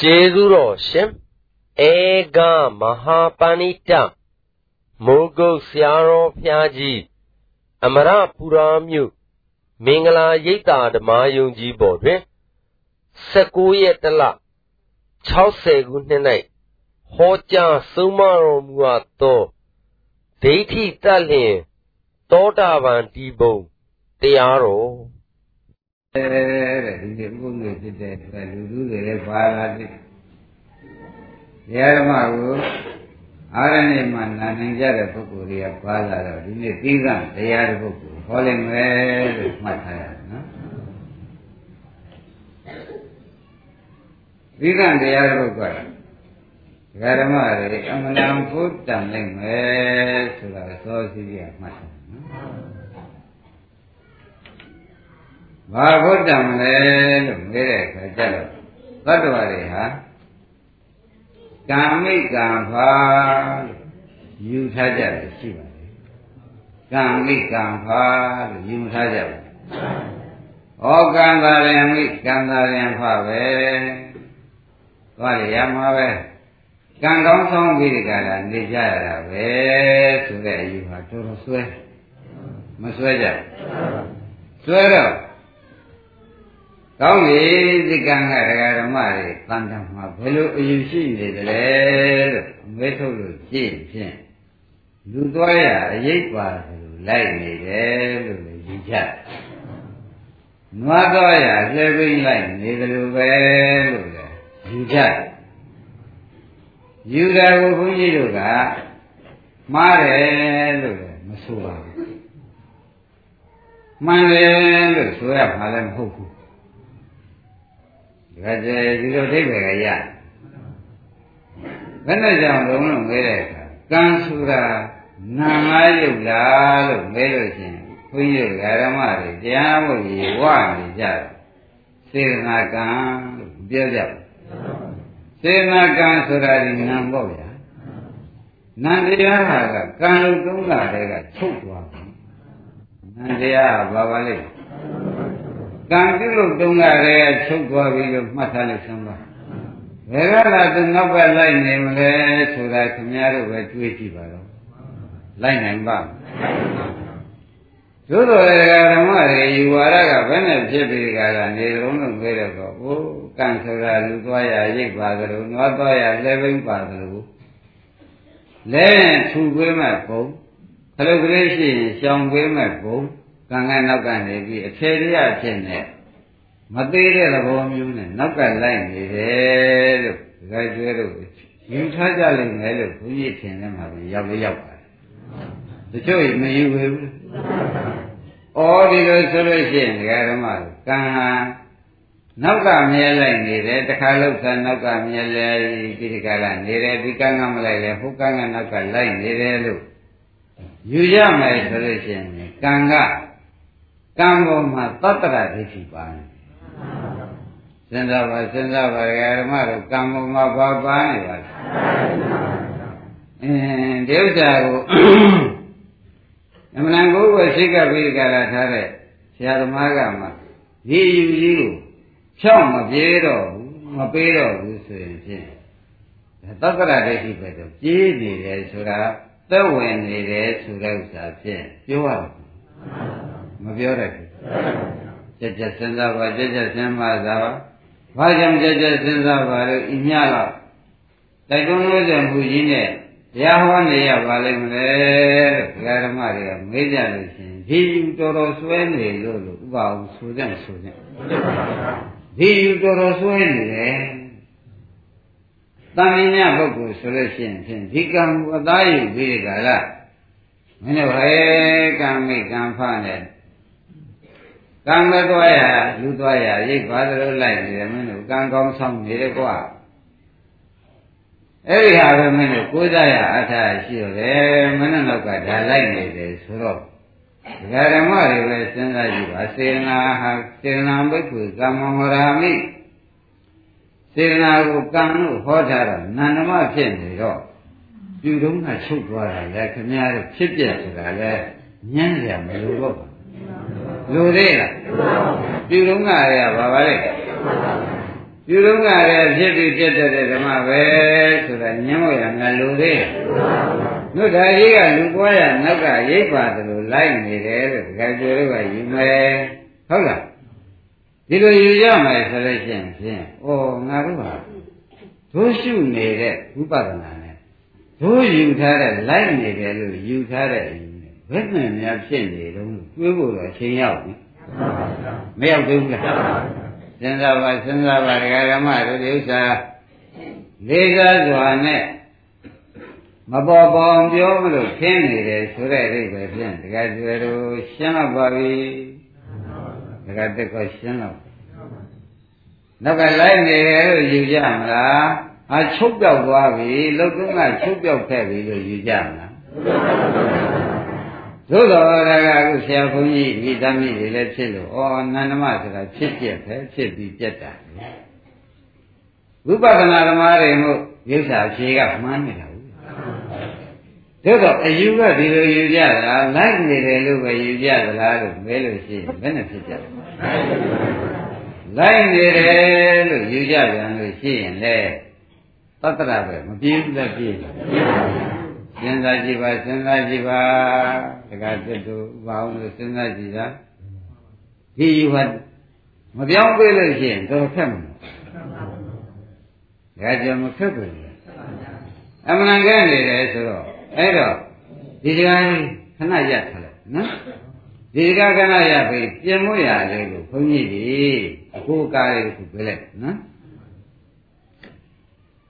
ကျေးဇူးတော်ရှင်ဧကမဟာပဏိတမိုးကုတ်ဆရာတော်ဖျားကြီးအမရပူရာမြို့မင်္ဂလာရိပ်သာဓမ္မယုံကြီးပေါ်တွင်19ရက်တလ60ခုနှစ်၌ဟောကြားဆုံးမတော်မူအပ်သောဒိဋ္ဌိတတ်လျင်သောတာပန်ဒီဘုံတရားတော် တဲ့ဒီနေ့ဘုန်းကြီးဖြစ်တဲ့အတွက်လူလူတွေလည်းပါလာတယ်တရားဓမ္မကိုအာရဏိမှာနာနိုင်ကြတဲ့ပုဂ္ဂိုလ်တွေကပါလာတော့ဒီနေ့ပြီးကတရားတဲ့ပုဂ္ဂိုလ်ဟောလိမ့်မယ်လို့မှတ်ထားရတယ်နော်ပြီးကတရားတဲ့ပုဂ္ဂိုလ်ကဓမ္မတွေအမှန်တန်ဖို့တန်နိုင်မယ်ဆိုတာသောစီးရမှတ်ထား ဘာဘုဒ္ဓံလဲလို့မေးတဲ့အခါကျတော့သတ္တဝါတွေဟာကာမိကံဖာလို့ယူထားကြတယ်ရှိပါတယ်ကာမိကံဖာလို့ယူထားကြတယ်ဩကံသာရံမိကံသာရံဖပဲသွားရရမှာပဲကံကောင်းဆောင်ပြီးဒီကလာနေကြရတာပဲဆိုတဲ့အယူဟာတော်တော်ဆွဲမဆွဲကြဆွဲတော့ ကောင်းပြီဒီကံကဒကာဓမ္မတွေတန်တမှာဘယ်လိုအယူရှိနေတယ်လဲလို့အမဲထုတ်လို့ကြည့်ဖြင့်လူသွားရအရေးပါလို့လိုက်နေတယ်လို့လည်းယူကြနွားသွားရလှည့်ပိလိုက်နေတယ်လို့ပဲလို့လည်းယူကြယူတယ်ကိုဘုန်းကြီးတို့ကမှားတယ်လို့လည်းမဆိုပါဘူးမှန်တယ်လို့ဆိုရမှာလည်းမဟုတ်ဘူး ဒါကြဲဒီလိုအိဗယ်ကရဘယ်နဲ့ကြောင့်လုံးလုံးမဲတဲ့အခါကံဆိုတာနာငါရုပ်လားလို့မဲလို့ရှိရင်ဘုန်းကြီးတို့ဓမ္မတွေတရားဖို့ကြီးဝနေကြတယ်စေနာကံလို့ပြောကြတယ်စေနာကံဆိုတာဒီနာပေါ့ဗျာနန္တရားဟာကကံလို့သုံးတာတည်းကချုပ်သွားတယ်နန္တရားဘာပါလဲ ကံပြုလို့တုံးကလည်းချုပ်သွားပြီလို့မှတ်ထားလိုက်စမ်းပါဘယ်ကလာသူနောက်ကလိုက်နေမလဲဆိုတာခင်ဗျားတို့ပဲတွေးကြည့်ပါတော့လိုက်နိုင်ပါသို့တော်လည်းဓမ္မတွေယူဝါဒကဘယ်နဲ့ဖြစ်ပြီးကြတာနေတုံးလို့ပြောတော့ဟိုကံဆိုတာလူသွားရရိတ်ပါသလိုနွားသွားရလဲပိန်းပါသလိုလဲထူခွေးမဲ့ပုံခလုတ်ကလေးရှိရင်ရှောင်ခွေးမဲ့ပုံ ကံကနောက်ကနေပြီးအထေရရဖြစ်နေမသေးတဲ့သဘောမျိုးနဲ့နောက်ကလိုက်နေတယ်လို့ဒီကကျွဲတို့ယူထားကြလိမ့်မယ်လို့ဘုန်းကြီးထင်တယ်မှာပဲရောက်လေရောက်ပါတယ်တချို့မယူဘူးဩဒီလိုဆိုလို့ရှိရင်ဒကာဓမ္မကံဟာနောက်ကမြဲလိုက်နေတယ်တခါလောက်သာနောက်ကမြဲလဲဒီဒီကလာနေတယ်ဒီကံကမလိုက်လဲဟိုကံကနောက်ကလိုက်နေတယ်လို့ယူရမယ်ဆိုလို့ရှိရင်ကံက ကံပေါ်မှာသတ္တရဒိဋ္ဌိပါနေစဉ်းစားပါစဉ်းစားပါဓမ္မတို့ကံပေါ်မှာဘာပါနေပါလဲအင်းဒီဥစ္စာကိုအမှန်ကိုယ်ကိုစိတ်ကပြီးကြလာထားတဲ့ဆရာသမားကမှဒီယူကြီးကိုဖြောင်းမပြေတော့ဘူးမပေးတော့ဘူးဆိုရင်ဖြင့်သတ္တရဒိဋ္ဌိပဲတော့ပြေးနေတယ်ဆိုတာသက်ဝင်နေတယ်ဆိုတဲ့ဥစ္စာဖြင့်ပြောရတယ် မပြောတတ်ဘူးကြက်ကြက်စဉ်းစားပါကြက်ကြက်စဉ်းပါသာပါဘာကြောင့်ကြက်ကြက်စဉ်းစားပါလို့ဤမြတော့တိုက်တွန်းလို့တဲ့မူကြီးနဲ့တရားဟောနေရပါလိမ့်မလဲလို့ဓမ္မတွေကမေးကြလို့ရှိရင်ဒီယူတော်တော်ဆွဲနေလို့လို့ဥပအောင်ဆိုတဲ့ဆိုတဲ့ဒီယူတော်တော်ဆွဲနေတယ်တန်မြတ်ပုဂ္ဂိုလ်ဆိုလို့ရှိရင်ဖြင့်ဒီကံအသားယူပြီးကြလားမင်းတို့ဟဲကံမိကံဖနဲ့ ကံမသွားရလူသွားရရိတ်ပါသလိုလိုက်နေတယ်မင်းတို့ကံကောင်းဆောင်နေတယ်ကွာအဲ့ဒီဟာပဲမင်းတို့ကိုးစားရအထာရှိရတယ်မင်းတို့ကဒါလိုက်နေတယ်ဆိုတော့ဒကာဓမ္မတွေပဲစဉ်းစားကြည့်ပါစေနာဟာစေနာဘိက္ခုကမ္မဝရာမိစေနာကိုကံလို့ဟောထားတာနန္ဒမဖြစ်နေတော့ပြုတုံးကချုပ်သွားတာလေခင်ဗျားတို့ဖြစ်ပြဆိုတာလေညံ့ရမလို့တော့ လူသေးလားပြုလုံးကရဘာပါလဲပြုလုံးကလည်းဖြစ်ပြီးပြတ်တဲ့ဓမ္မပဲဆိုတာညင်းလို့ရမယ်လူသေးနုဒါကြီးကလူပွားရနောက်ကရိပ်ပါတယ်လို့လိုက်နေတယ်လို့တကယ်ပြောလို့ကယူမယ်ဟုတ်လားဒီလိုယူရမယ်ဆိုလို့ရှိရင်ဖြင့်ဩငါတို့ဟာတို့ရှုနေတဲ့ဥပဒနာနဲ့တို့ယူထားတဲ့လိုက်နေတယ်လို့ယူထားတဲ့အယူနဲ့ဘယ်နဲ့များဖြစ်နေတော့ တွေးဖို့တော့အချိန်ရောက်ပြီမရောက်သေးဘူးလားစဉ်းစားပါစဉ်းစားပါဒကာဓမ္မတို့ဒီဥစ္စာလေးစားစွာနဲ့မပေါ်ပေါ်ပြောမလို့ခင်းနေတယ်ဆိုတဲ့အိဗယ်ဖြင့်ဒကာကျွယ်တို့ရှင်းတော့ပါပြီဒကာတက်ကောရှင်းတော့နောက်ကလိုက်နေတယ်လို့ယူကြမလားဟာချုပ်ပြောက်သွားပြီလုတ်တုံးကချုပ်ပြောက်ခဲ့ပြီလို့ယူကြမလား သို့တော်ဒါကအခုဆရာဘုန်းကြီးမိသားမိတွေလည်းဖြစ်လို့ဩနန္ဒမဆိုတာဖြစ်ပြက်ပဲဖြစ်ပြီးပြက်တာဝိပဿနာဓမ္မတွေမို့ရုပ်စာဖြေကမှန်းနေတာဘူးသို့တော့အယူကဒီလိုယူကြတာလိုက်နေတယ်လို့ပဲယူကြသလားလို့မဲလို့ရှိရင်ဘယ်နဲ့ဖြစ်ကြလဲလိုက်နေတယ်လို့ယူကြပြန်လို့ရှိရင်လေသတ္တရပဲမပြေဘူးလားပြေတယ် စဉ်းစားကြည့်ပါစဉ်းစားကြည့်ပါတခါတက်တူဘာအောင်လို့စဉ်းစားကြည့်တာဒီယူဟာမပြောင်းပေးလို့ရှိရင်တော့ခက်မှာဒါကြောင့်မခက်ဘူးအမှန်ကန်နေတယ်ဆိုတော့အဲ့တော့ဒီကြိုင်းခဏရပ်ထားလိုက်နော်ဒီကခဏရပ်ပြီးပြင်မို့ရလေလို့ဘုန်းကြီးဒီအခုကားလေးခုပြလိုက်နော်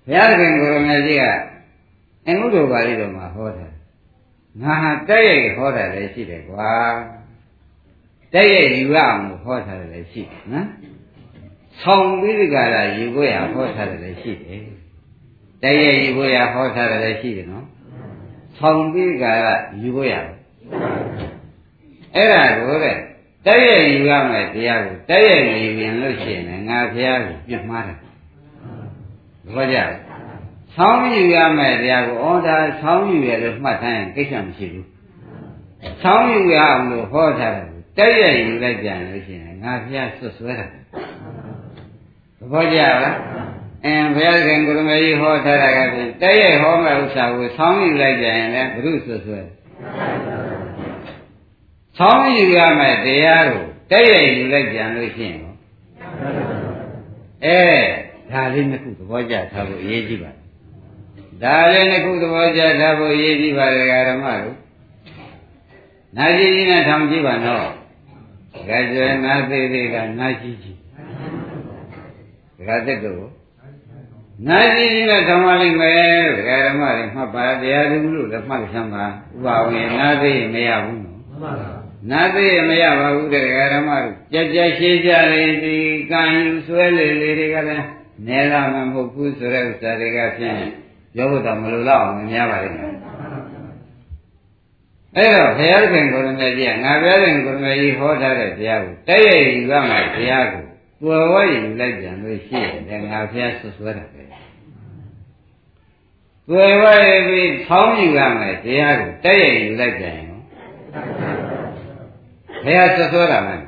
ဘုရားခင်ကိုရမကြီးက အင်္ဂုတ္တပါဠိတော်မှာဟောတယ်ငါဟာတက်ရိုက်ဟောတာလည်းရှိတယ်ကွာတက်ရိုက်ယူရအောင်ဟောထားတယ်လည်းရှိတယ်နော်ဆောင်ပြီးဒီကရာယူဖို့ရဟောထားတယ်လည်းရှိတယ်တက်ရိုက်ယူဖို့ရဟောထားတယ်လည်းရှိတယ်နော်ဆောင်ပြီးကရာယူဖို့ရအဲ့ဒါကိုတဲ့တက်ရိုက်ယူရမယ်တရားကိုတက်ရိုက်ယူရင်လို့ရှိရင်ငါဖះကိုပြစ်မှားတယ်ဘောကြ ဆောင်းယူရမယ်တရားကိုဩဒါဆောင်းယူရလို့မှတ်ထားရင်ကိစ္စမရှိဘူးဆောင်းယူရအောင်လို့ဟောထားတယ်တက်ရယူလိုက်ကြလို့ရှိရင်ငါဖះဆွဆွဲတာသဘောကျလားအင်းဘုရားရှင်ကိုရမေကြီးဟောထားတာကဖြင့်တက်ရဟောမဲ့ဥစ္စာကိုဆောင်းယူလိုက်ကြရင်လည်းဘုရုဆွဆွဲဆောင်းယူရမယ်တရားကိုတက်ရယူလိုက်ကြလို့ရှိရင်အဲဒါလေးနှစ်ခုသဘောကျထားဖို့အရေးကြီးပါတယ် ဒါလည်းနှစ်ခုသဘောကျထားဖို့အရေးကြီးပါတယ်ဓမ္မတို့နာကြည့်ကြီးနဲ့ထောင်ကြည့်ပါတော့ကြကျွဲနာသေးသေးကနာကြည့်ကြည့်ဒကာတက်တို့နာကြည့်ကြီးနဲ့ထောင်ပါလိမ့်မယ်ဒကာဓမ္မတွေမှတ်ပါတရားသူလို့လည်းမှတ်ချမ်းပါဥပါဝင်နာသေးမရဘူးနော်မှန်ပါပါနာသေးမရပါဘူးတဲ့ဓမ္မတို့ကြကြရှင်းကြလေဒီကံယူဆွဲလေလေတွေကလည်းနဲလာမှာမဟုတ်ဘူးဆိုတဲ့ဥစ္စာတွေကဖြင့် ပြောဖို့တော့မလိုတော့အောင်များပါလိမ့်မယ်အဲ့တော့ဘုရားခင်ကိုရမေကြီးကငါဘုရားခင်ကိုရမေကြီးဟောထားတဲ့ဘုရားကိုတဲ့ရည်ယူရမှာဘုရားကိုပွယ်ဝဲယူလိုက်ပြန်လို့ရှိရင်ငါဘုရားဆွဆွဲတာပဲပွယ်ဝဲပြီးဖောင်းယူရမယ်တရားကိုတဲ့ရည်ယူလိုက်ပြန်ရင်ဘုရားဆွဆွဲတာမယ်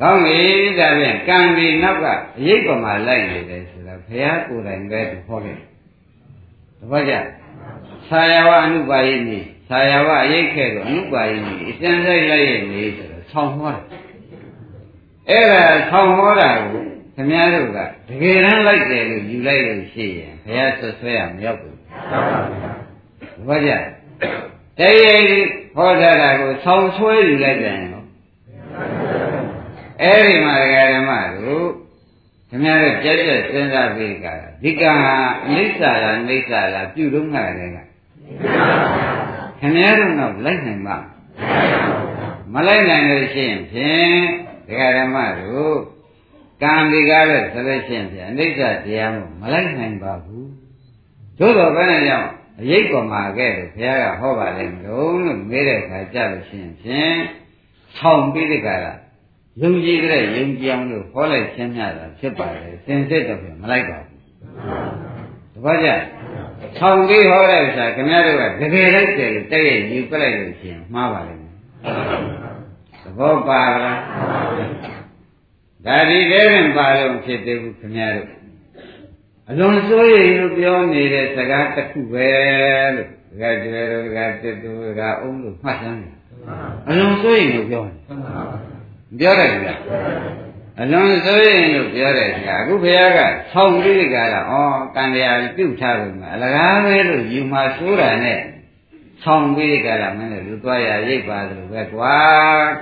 ကောင်းပြီဒါဖြင့်ကံဒီနောက်ကအရေးပမာလိုက်နေတယ်ဆိုတာဘုရားကိုယ်တိုင်ပဲသူဟောခဲ့တ ပည့်ကြဆာယဝအနုပါယိနိဆာယဝအရေးခဲ့တော့အနုပါယိနိအစံဆိုင်လိုက်ရဲ့နေဆိုတော့ဆောင်းဟောတာအဲ့ဒါဆောင်းဟောတာကိုခင်ဗျားတို့ကတကယ်တမ်းလိုက်တယ်လို့ယူလိုက်လို့ရှိရင်ဘုရားဆွဆွဲရမရောက်ဘူးတပည့်ကြတရားဟောထားတာကိုဆောင်းဆွဲယူလိုက်တယ်အဲ့ဒီမှာဓမ္မတို့ ခင်ဗျားတို့ကြက်ကြက်စဉ်းစားပြီးကြတာဒီကံဟာအနိစ္စလားအိဋ္ဌလားပြုလို့ငါတယ်ကခင်ဗျားတို့တော့လိုက်နိုင်မှာမလိုက်နိုင်လို့ရှိရင်ဖြင့်ဒကာဓမ္မတို့ကံဒီကားတဲ့ဆိုလို့ရှိရင်ဖြင့်အနိစ္စတရားမို့မလိုက်နိုင်ပါဘူးသို့တော်ဘယ်နဲ့ကြောင့်အရေးပေါ်မှာခဲ့တယ်ဘုရားကဟောပါလိမ့်မလို့လို့မေးတဲ့အခါကြလို့ရှိရင်ဖြင့်ဆောင်းပြီးတဲ့ကရာ ယုံကြည်တဲ့ယုံကြည်အောင်လို့ဟောလိုက်ခြင်းများတာဖြစ်ပါတယ်စင်စစ်တော့ပြန်မလိုက်ပါဘူးတပတ်ကြဆောင်းပြီးဟောတဲ့ဥစ္စာခင်ဗျားတို့ကတကယ်လိုက်တယ်လို့တဲ့ရဲ့ယူပြလိုက်လို့ရှိရင်မှားပါလိမ့်မယ်သဘောပါလားဒါဒီတဲ့ရင်ပါလို့ဖြစ်သေးဘူးခင်ဗျားတို့အလွန်စိုးရိမ်လို့ပြောနေတဲ့စကားတစ်ခုပဲလို့ဒကာကျွဲတို့ဒကာတစ်တို့ဒကာအုံးတို့မှတ်စမ်းတယ်အလွန်စိုးရိမ်လို့ပြောတယ် ပြောတယ်ဗျာအလွန်စိုးရိမ်လို့ပြောတယ်ဗျာအခုဘုရားကဆောင်းပြီးကြတာဩကံတရားပြုတ်ထားလို့မအလကားပဲလို့ယူမှာစိုးတာနဲ့ဆောင်းပြီးကြတာမင်းတို့လူသွားရရိပ်ပါသလိုပဲကွာ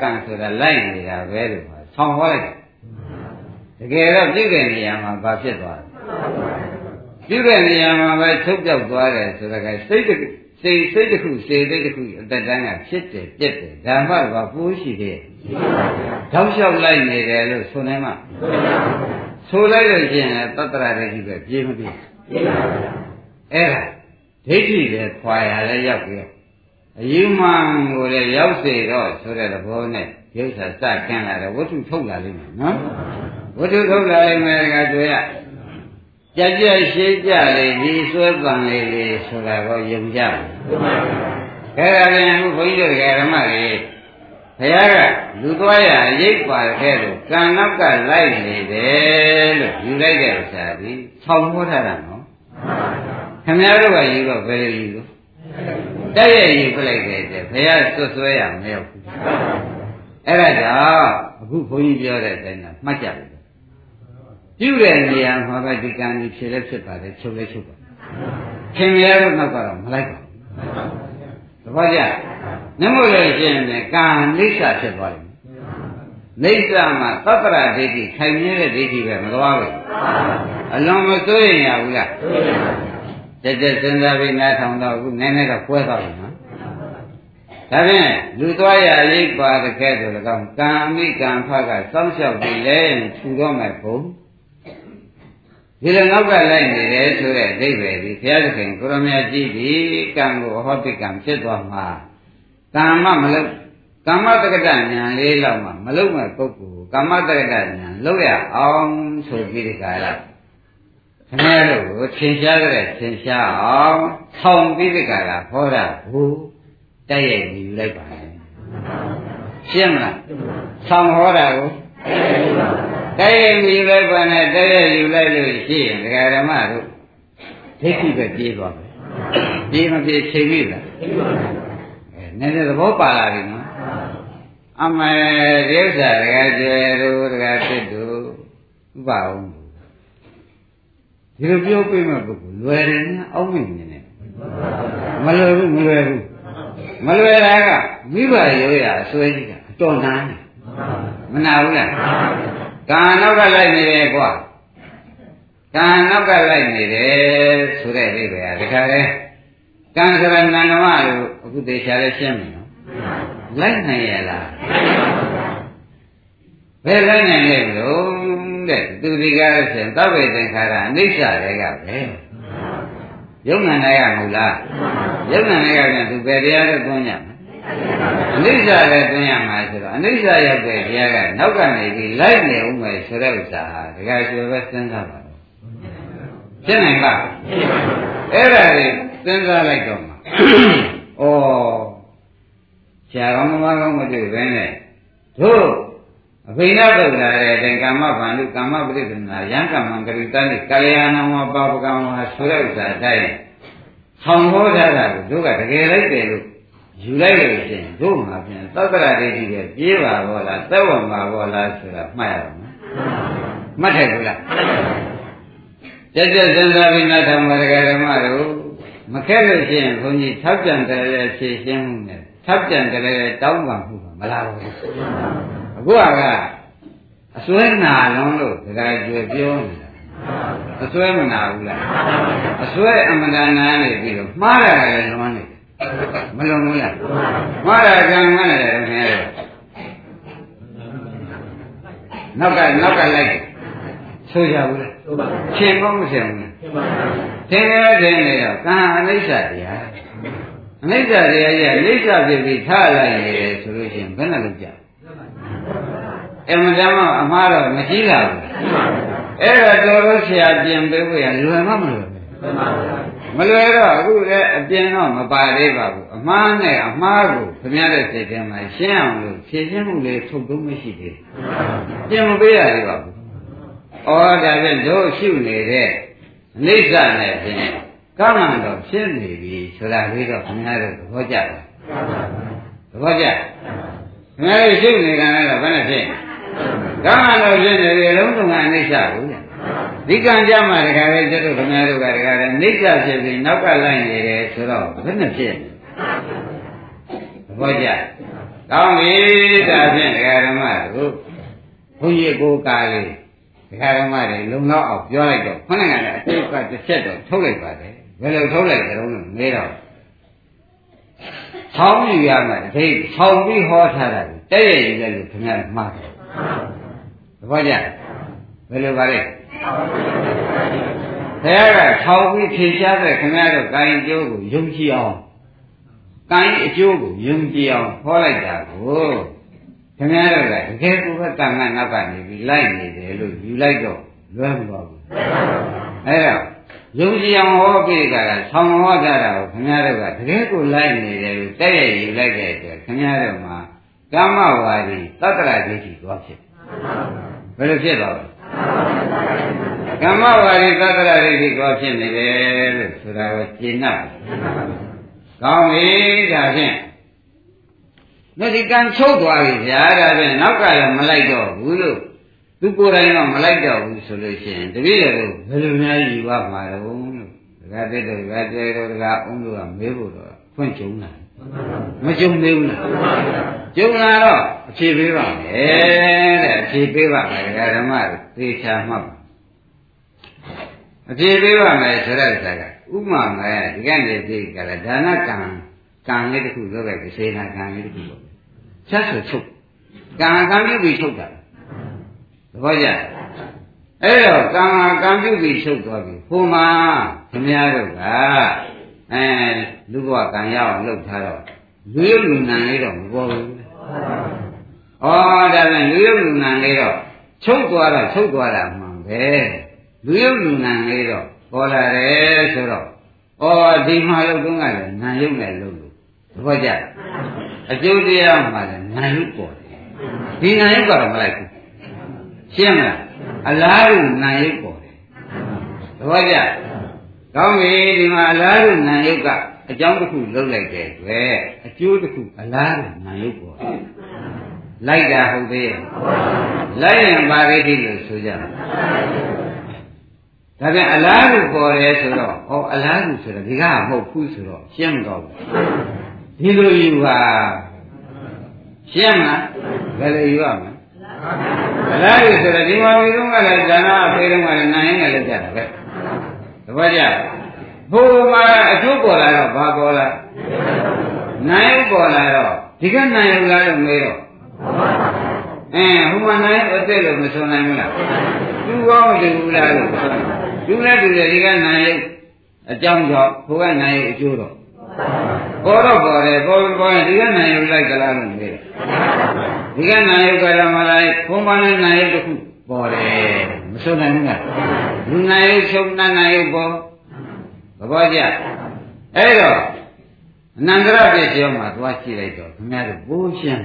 ကံဆိုတာလိုက်နေတာပဲလို့ဆောင်းဟောလိုက်တကယ်တော့ပြုတ်တဲ့နေရာမှာဘာဖြစ်သွားလဲပြုတဲ့နေရာမှာပဲချုပ်ပြောက်သွားတယ်ဆိုတော့ကစိတ်တ စိတ်စိတ်တစ်ခုစေစိတ်တစ်ခုအသက်တန်းကဖြစ်တယ်ပြက်တယ်ဓမ္မကပိုးရှိသေးတယ်တောက်လျှောက်လိုက်နေတယ်လို့ဆိုနေမှာဆိုလိုက်လို့ရှိရင်သတ္တရဒိဋ္ဌိပဲပြေးမပြေးအဲ့ဒါဒိဋ္ဌိပဲခွာရလဲရောက်ပြီအယူမှန်ကိုလည်းရောက်စေတော့ဆိုတဲ့သဘောနဲ့ရုပ်စာစကန်းလာတယ်ဝတ္ထုထုတ်လာလိမ့်မယ်နော်ဝတ္ထုထုတ်လာလိမ့်မယ်ကတွေ့ရ ကြကြရှိကြလေဒီဆွဲပံလေးလေးဆိုတာကိုယုံကြပါခဲဒါပြန်အခုဘုန်းကြီးတို့ဓမ္မတွေဘုရားကလူသွားရရိပ်ပါခဲ့လို့ကံနောက်ကလိုက်နေတယ်လို့ယူလိုက်တဲ့ဥစ္စာဒီဆောင်းဟောထားတာနော်ခင်ဗျားတို့ကယူတော့ဘယ်လိုယူလို့တက်ရယူပြလိုက်တယ်တဲ့ဘုရားဆွဆွဲရမရောက်ဘူးအဲ့ဒါကြောင့်အခုဘုန်းကြီးပြောတဲ့အတိုင်းကမှတ်ကြတယ် ပြုတဲ့နေရာမှာပဲဒီကံကြီးဖြစ်လဲဖြစ်ပါတယ်ချုပ်လဲချုပ်ပါခင်ဗျားတို့နောက်ကတော့မလိုက်ပါဘူးသဘောကျနမို့လို့ရှိရင်ကံလိစ္ဆာဖြစ်သွားတယ်လိစ္ဆာမှာသတ္တရဒိဋ္ဌိခိုင်မြဲတဲ့ဒိဋ္ဌိပဲမသွားဘူးအလွန်မစိုးရင်ရဘူးလားတက်တက်စဉ်းစားပြီးနားထောင်တော့အခုနည်းနည်းတော့ပွဲသွားပြီနော်ဒါဖြင့်လူသွားရရိပ်ပါတဲ့ကဲဆိုတော့ကံမိကံဖကစောင့်ရှောက်ပြီးလဲထူတော့မယ်ဘုံ ဒီလိုနောက်ကလိုက်နေတယ်ဆိုတဲ့အဓိပ္ပာယ်ဒီဘုရားသခင်ကိုရမကြီးဒီကံကိုဟောတိကံဖြစ်သွားမှာကမ္မမလုပ်ကမ္မတက္ကဋဉာဏ်လေးလောက်မှမလုပ်မဲ့ပုဂ္ဂိုလ်ကမ္မတက္ကဋဉာဏ်လုပ်ရအောင်ဆိုပြီးဒီကလာခင်ဗျားတို့ကိုသင်ရှားကြတဲ့သင်ရှားအောင်ဆောင်းပြီးဒီကလာဟောတာဘူးတိုက်ရိုက်ယူလိုက်ပါလေရှင်းမလားဆောင်းဟောတာကို တိုက်ရိုက်ယူလိုက်ပါနဲ့တိုက်ရိုက်ယူလိုက်လို့ရှိရင်ဒကာဓမ္မတို့ဒိဋ္ဌိပဲပြေးသွားမယ်ပြေးမပြေးချိန်ပြီလားအဲနည်းနည်းသဘောပါလာပြီနော်အမေဒီဥစ္စာဒကာကျွယ်တို့ဒကာဖြစ်တို့ဥပအောင်ဒီလိုပြောပြမဲ့ပုဂ္ဂိုလ်လွယ်တယ်နဲ့အောက်မြင်နေတယ်မလွယ်ဘူးမလွယ်ဘူးမလွယ်တာကမိဘရိုးရအစွဲကြီးကအတော်နာတယ်မနာဘူးလား ကံနောက်ကလိုက်နေတယ်ကွာကံနောက်ကလိုက်နေတယ်ဆိုတဲ့အိဗေကတခါလဲကံဆိုရဏန္ဒမလို့အခုသေချာလဲရှင်းပြီနော်လိုက်နိုင်ရလားဘယ်လိုက်နိုင်လဲလို့တဲ့သူဒီကားဆိုရင်သဗ္ဗေသင်္ခါရအနိစ္စတွေကပဲယုံနာနိုင်ရမဟုတ်လားယုံနာနိုင်ရပြန်သူဘယ်တရားလဲသွင်းရမလဲ အနိစ္စလည်းသွင်းရမှာဆိုတော့အနိစ္စရောက်တဲ့တရားကနောက်ကနေပြီးလိုက်နေဦးမယ်ဆိုတဲ့ဥစ္စာဟာဒကာကျွယ်ပဲစဉ်းစားပါတော့ဖြစ်နိုင်လားအဲ့ဒါတွေစဉ်းစားလိုက်တော့မှဩဆရာကောင်းသမားကောင်းမတွေ့ဘဲနဲ့တို့အဖိနသုတ်လာတဲ့အတိုင်းကာမဗန္ဓုကာမပရိသေနာယံကမ္မံကရိတနိကာလျာဏဝပါပကံဝါဆိုတဲ့ဥစ္စာအတိုင်းဆောင်ဟောထားတာကိုတို့ကတကယ်လိုက်တယ်လို့ ယူလိုက်လို့ရှိရင်တို့မှာပြန်သတ္တရဒိဋ္ဌိရဲ့ပြေးပါဘောလားသက်ဝင်ပါဘောလားဆိုတာမှတ်ရအောင်နော်မှတ်တယ်ဘူးလားကြက်ကြက်စဉ်းစားပြီးနောက်ထပ်မရကဓမ္မတို့မခက်လို့ရှိရင်ဘုန်းကြီးထောက်ပြန်တယ်လေဖြည့်ရှင်းမှုနဲ့ထောက်ပြန်တယ်လေတောင်းပန်မှုမလားဘူးအခုကအစွဲနာလုံးလို့ဒကာကျွယ်ပြောနေတာအစွဲမနာဘူးလားအစွဲအမှန်တန်နာနေပြီးတော့မှားရတယ်လွန်နေ မလွန်ဘူးလားမှားတာကံမှန်းတယ်ခင်ဗျားနောက်ကနောက်ကလိုက်ဆိုကြဘူးလားရှင်ကောမရှင်ဘူးသင်္ကေတတင်နေတော့ကံအနိစ္စတရားအနိစ္စတရားကြီးအနိစ္စဖြစ်ပြီးထားလိုက်နေတယ်ဆိုလို့ရှိရင်ဘယ်နဲ့လုပ်ကြအမှန်တမ်းအမှားတော့မရှိလာဘူးအဲ့ဒါတော်လို့ဆရာပြင်ပေးဖို့ရလွယ်မှမလွယ်ဘူး မလွယ်တော့အခုလည်းအပြင်တော့မပါသေးပါဘူးအမှားနဲ့အမှားကိုခင်ဗျားတဲ့စိတ်ထဲမှာရှင်းအောင်လို့ဖြည့်ရှင်းမှုလေးထုတ်သုံးမရှိသေးဘူးပြင်မပေးရသေးပါဘူးဩဒါဖြင့်တို့ရှုနေတဲ့အိဋ္ဌနဲ့ဖြင့်ကမ္မံတော့ဖြစ်နေပြီဆိုတာလေးတော့ခင်ဗျားတို့သဘောကျတယ်သဘောကျခင်ဗျားတို့ရှုနေတာလည်းဘယ်နဲ့ဖြစ်ကမ္မံတော့ဖြစ်နေပြီလုံးစုံကအနိစ္စဘူး ဒီကံကြမှာတခါလေကျတို့ခင်ဗျားတို့ကတခါလေနိစ္စဖြစ်ပြီးနောက်ကလိုက်နေတယ်ဆိုတော့ဘယ်နဲ့ဖြစ်သဘောကျကောင်းပြီဒါဖြင့်ဒကာဓမ္မတို့ဘုန်းကြီးကိုကားလေးဒကာဓမ္မတွေလုံလောက်အောင်ပြောလိုက်တော့ခொနဲ့ကလည်းအတိတ်ကတစ်ချက်တော့ထုတ်လိုက်ပါတယ်ဘယ်လိုထုတ်လိုက်ကြတော့မေးတော့ဆောင်းယူရမှာဒိတ်ဆောင်းပြီးဟောထားတာတဲ့ရည်ရည်လို့ခင်ဗျားမှားတယ်သဘောကျဘယ်လိုပါလဲ ဘုရားကထောင်ပြီးဖြေရှားတဲ့ခင်ဗျားတို့ကိုင်ကျိုးကိုယုံကြည်အောင်ကိုင်အကျိုးကိုယုံကြည်အောင်ဟောလိုက်တာကိုခင်ဗျားတို့ကတကယ်ကိုပဲတန်ခါနောက်ကနေပြီးလိုက်နေတယ်လို့ယူလိုက်တော့လွဲမသွားဘူးအဲ့တော့ယုံကြည်အောင်ဟောပြီးကြတာဆောင်းဟောကြတာကိုခင်ဗျားတို့ကတကယ်ကိုလိုက်နေတယ်လို့တဲ့ရယူလိုက်တဲ့အတွက်ခင်ဗျားတို့မှာကမ္မဝါဒီတတ္တရာဒိဋ္ဌိသွားဖြစ်ဘယ်လိုဖြစ်သွားလဲ ကမ္မဝါရီသတ္တရဒိဋ္ဌိကောဖြစ်နေတယ်လို့ဆိုတာကိုရှင်းနာကောင်းပြီဒါဖြင့်ဒါဒီကံချုပ်သွားပြီဗျာဒါဖြင့်နောက်ကလည်းမလိုက်တော့ဘူးလို့သူကိုယ်တိုင်တော့မလိုက်တော့ဘူးဆိုလို့ရှိရင်တပည့်တော်ဘယ်လိုများယူပါမှာတော့လို့ဒကာတိတ်တို့ဒကာကျေတို့ဒကာအုံးတို့ကမေးဖို့တော့ဖွင့်ကြုံလာမကြုံသေးဘူးလားကြုံလာတော့အဖြေပေးပါမယ်တဲ့အဖြေပေးပါမယ်ဒကာဓမ္မသေချာမှတ်ပါ အဖြေပေးပါမယ်ဆိုတဲ့ဥစ္စာကဥမာမဲ့ဒီကနေ့သိကြလားဒါနကံကံလေးတစ်ခုလုပ်လိုက်စေနာကံလေးတစ်ခုလုပ်ချက်ဆိုချုပ်ကံကံပြုပြီးချုပ်တာသဘောကျအဲ့တော့ကံကံပြုပြီးချုပ်သွားပြီဟိုမှာခင်ဗျားတို့ကအဲလူဘဝကံရအောင်လုပ်ထားတော့လူရုပ်လူနံလေးတော့မပေါ်ဘူးဩဒါပြန်လူရုပ်လူနံလေးတော့ချုပ်သွားတာချုပ်သွားတာမှန်ပဲ လူရုပ်လူနံလေးတော့ပေါ်လာတယ်ဆိုတော့ဩဒီမှာလို့တုန်းကလည်းနာယုတ်နဲ့လို့လို့သဘောကျအကျိုးတရားမှာလည်းနာယုတ်ပေါ်တယ်ဒီနာယုတ်ကတော့မလိုက်ဘူးရှင်းမလားအလားတူနာယုတ်ပေါ်တယ်သဘောကျကောင်းပြီဒီမှာအလားတူနာယုတ်ကအကြောင်းတစ်ခုလုပ်လိုက်တဲ့အတွက်အကျိုးတစ်ခုအလားတူနာယုတ်ပေါ်တယ်လိုက်တာဟုတ်သေးရဲ့လိုက်ရင်ပါရိတိလို့ဆိုကြတယ် ဒါပြန်အလားတူပေါ်တယ်ဆိုတော့ဟောအလားတူဆိုတော့ဒီကမဟုတ်ဘူးဆိုတော့ရှင်းမတော့ဘူးဒီလိုယူပါရှင်းမလားဘယ်လိုယူရမလဲအလားတူဆိုတော့ဒီမှာဝိသုံးကလည်းဇာနာအဖေတုံးကလည်းနိုင်ရင်လည်းကြတာပဲတပည့်ကြဘုရားမှာအကျိုးပေါ်လာတော့ဘာပေါ်လာနိုင်ပေါ်လာတော့ဒီကနိုင်ရလားလို့မေးတော့ အဲဟိုမှာနိုင်အသက်လို့မဆုံးနိုင်ဘူးလားသူကောင်းတယ်ဘူးလားလို့ဆိုသူလည်းသူလည်းဒီကနိုင်ရအကြောင်းကြောင့်ဘုရားနိုင်ရအကျိုးတော့ပေါ်တော့ပေါ်တယ်ပေါ်ပေါ်ရင်ဒီကနိုင်ရလိုက်ကြလားလို့မေးတယ်ဒီကနိုင်ရကြလားမလားဘုံပါနဲ့နိုင်ရတစ်ခုပေါ်တယ်မဆုံးနိုင်ဘူးလားလူနိုင်ရချုပ်နိုင်ရပေါ်သဘောကျအဲ့တော့အနန္တရပြည့်စုံမှာသွားကြည့်လိုက်တော့ခင်ဗျားတို့ဘိုးရှင်း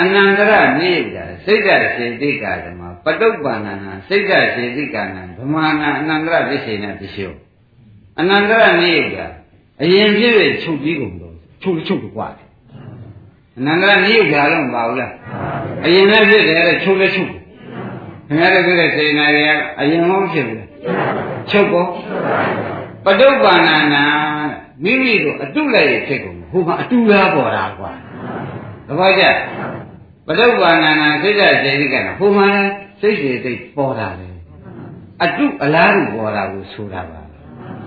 အနန္တရနေကြစိတ်ဓာတ်စေတိကာဓမ္မပတုပ္ပန္နနာစိတ်ဓာတ်စေတိကာနံဓမ္မနာအနန္တရပြည့်စုံတဲ့ပြည့်စုံအနန္တရနေကြအရင်ပြည့်ရချုပ်ပြီးကုန်တော့ချုပ်ချုပ်ကွာတယ်အနန္တရနေကြတော့မပါဘူးလားအရင်လည်းဖြစ်တယ်တဲ့ချုပ်လည်းချုပ်ခင်ဗျားတို့ပြောတဲ့စေနာတွေကအရင်မှမဖြစ်ဘူးလားချုပ်ကောပတုပ္ပန္နနာမိမိတို့အတုလည်းဖြစ်ကုန်ဟိုမှာအတူလားပေါ်တာကွာသဘောကျပ တုပ္ပန္နနာစိတ်ဓာတ်စေတိကနာဟိုမှာစိတ်စေတိပေါ်တာလေအတုအလားတူပေါ်တာကိုဆိုတာပါ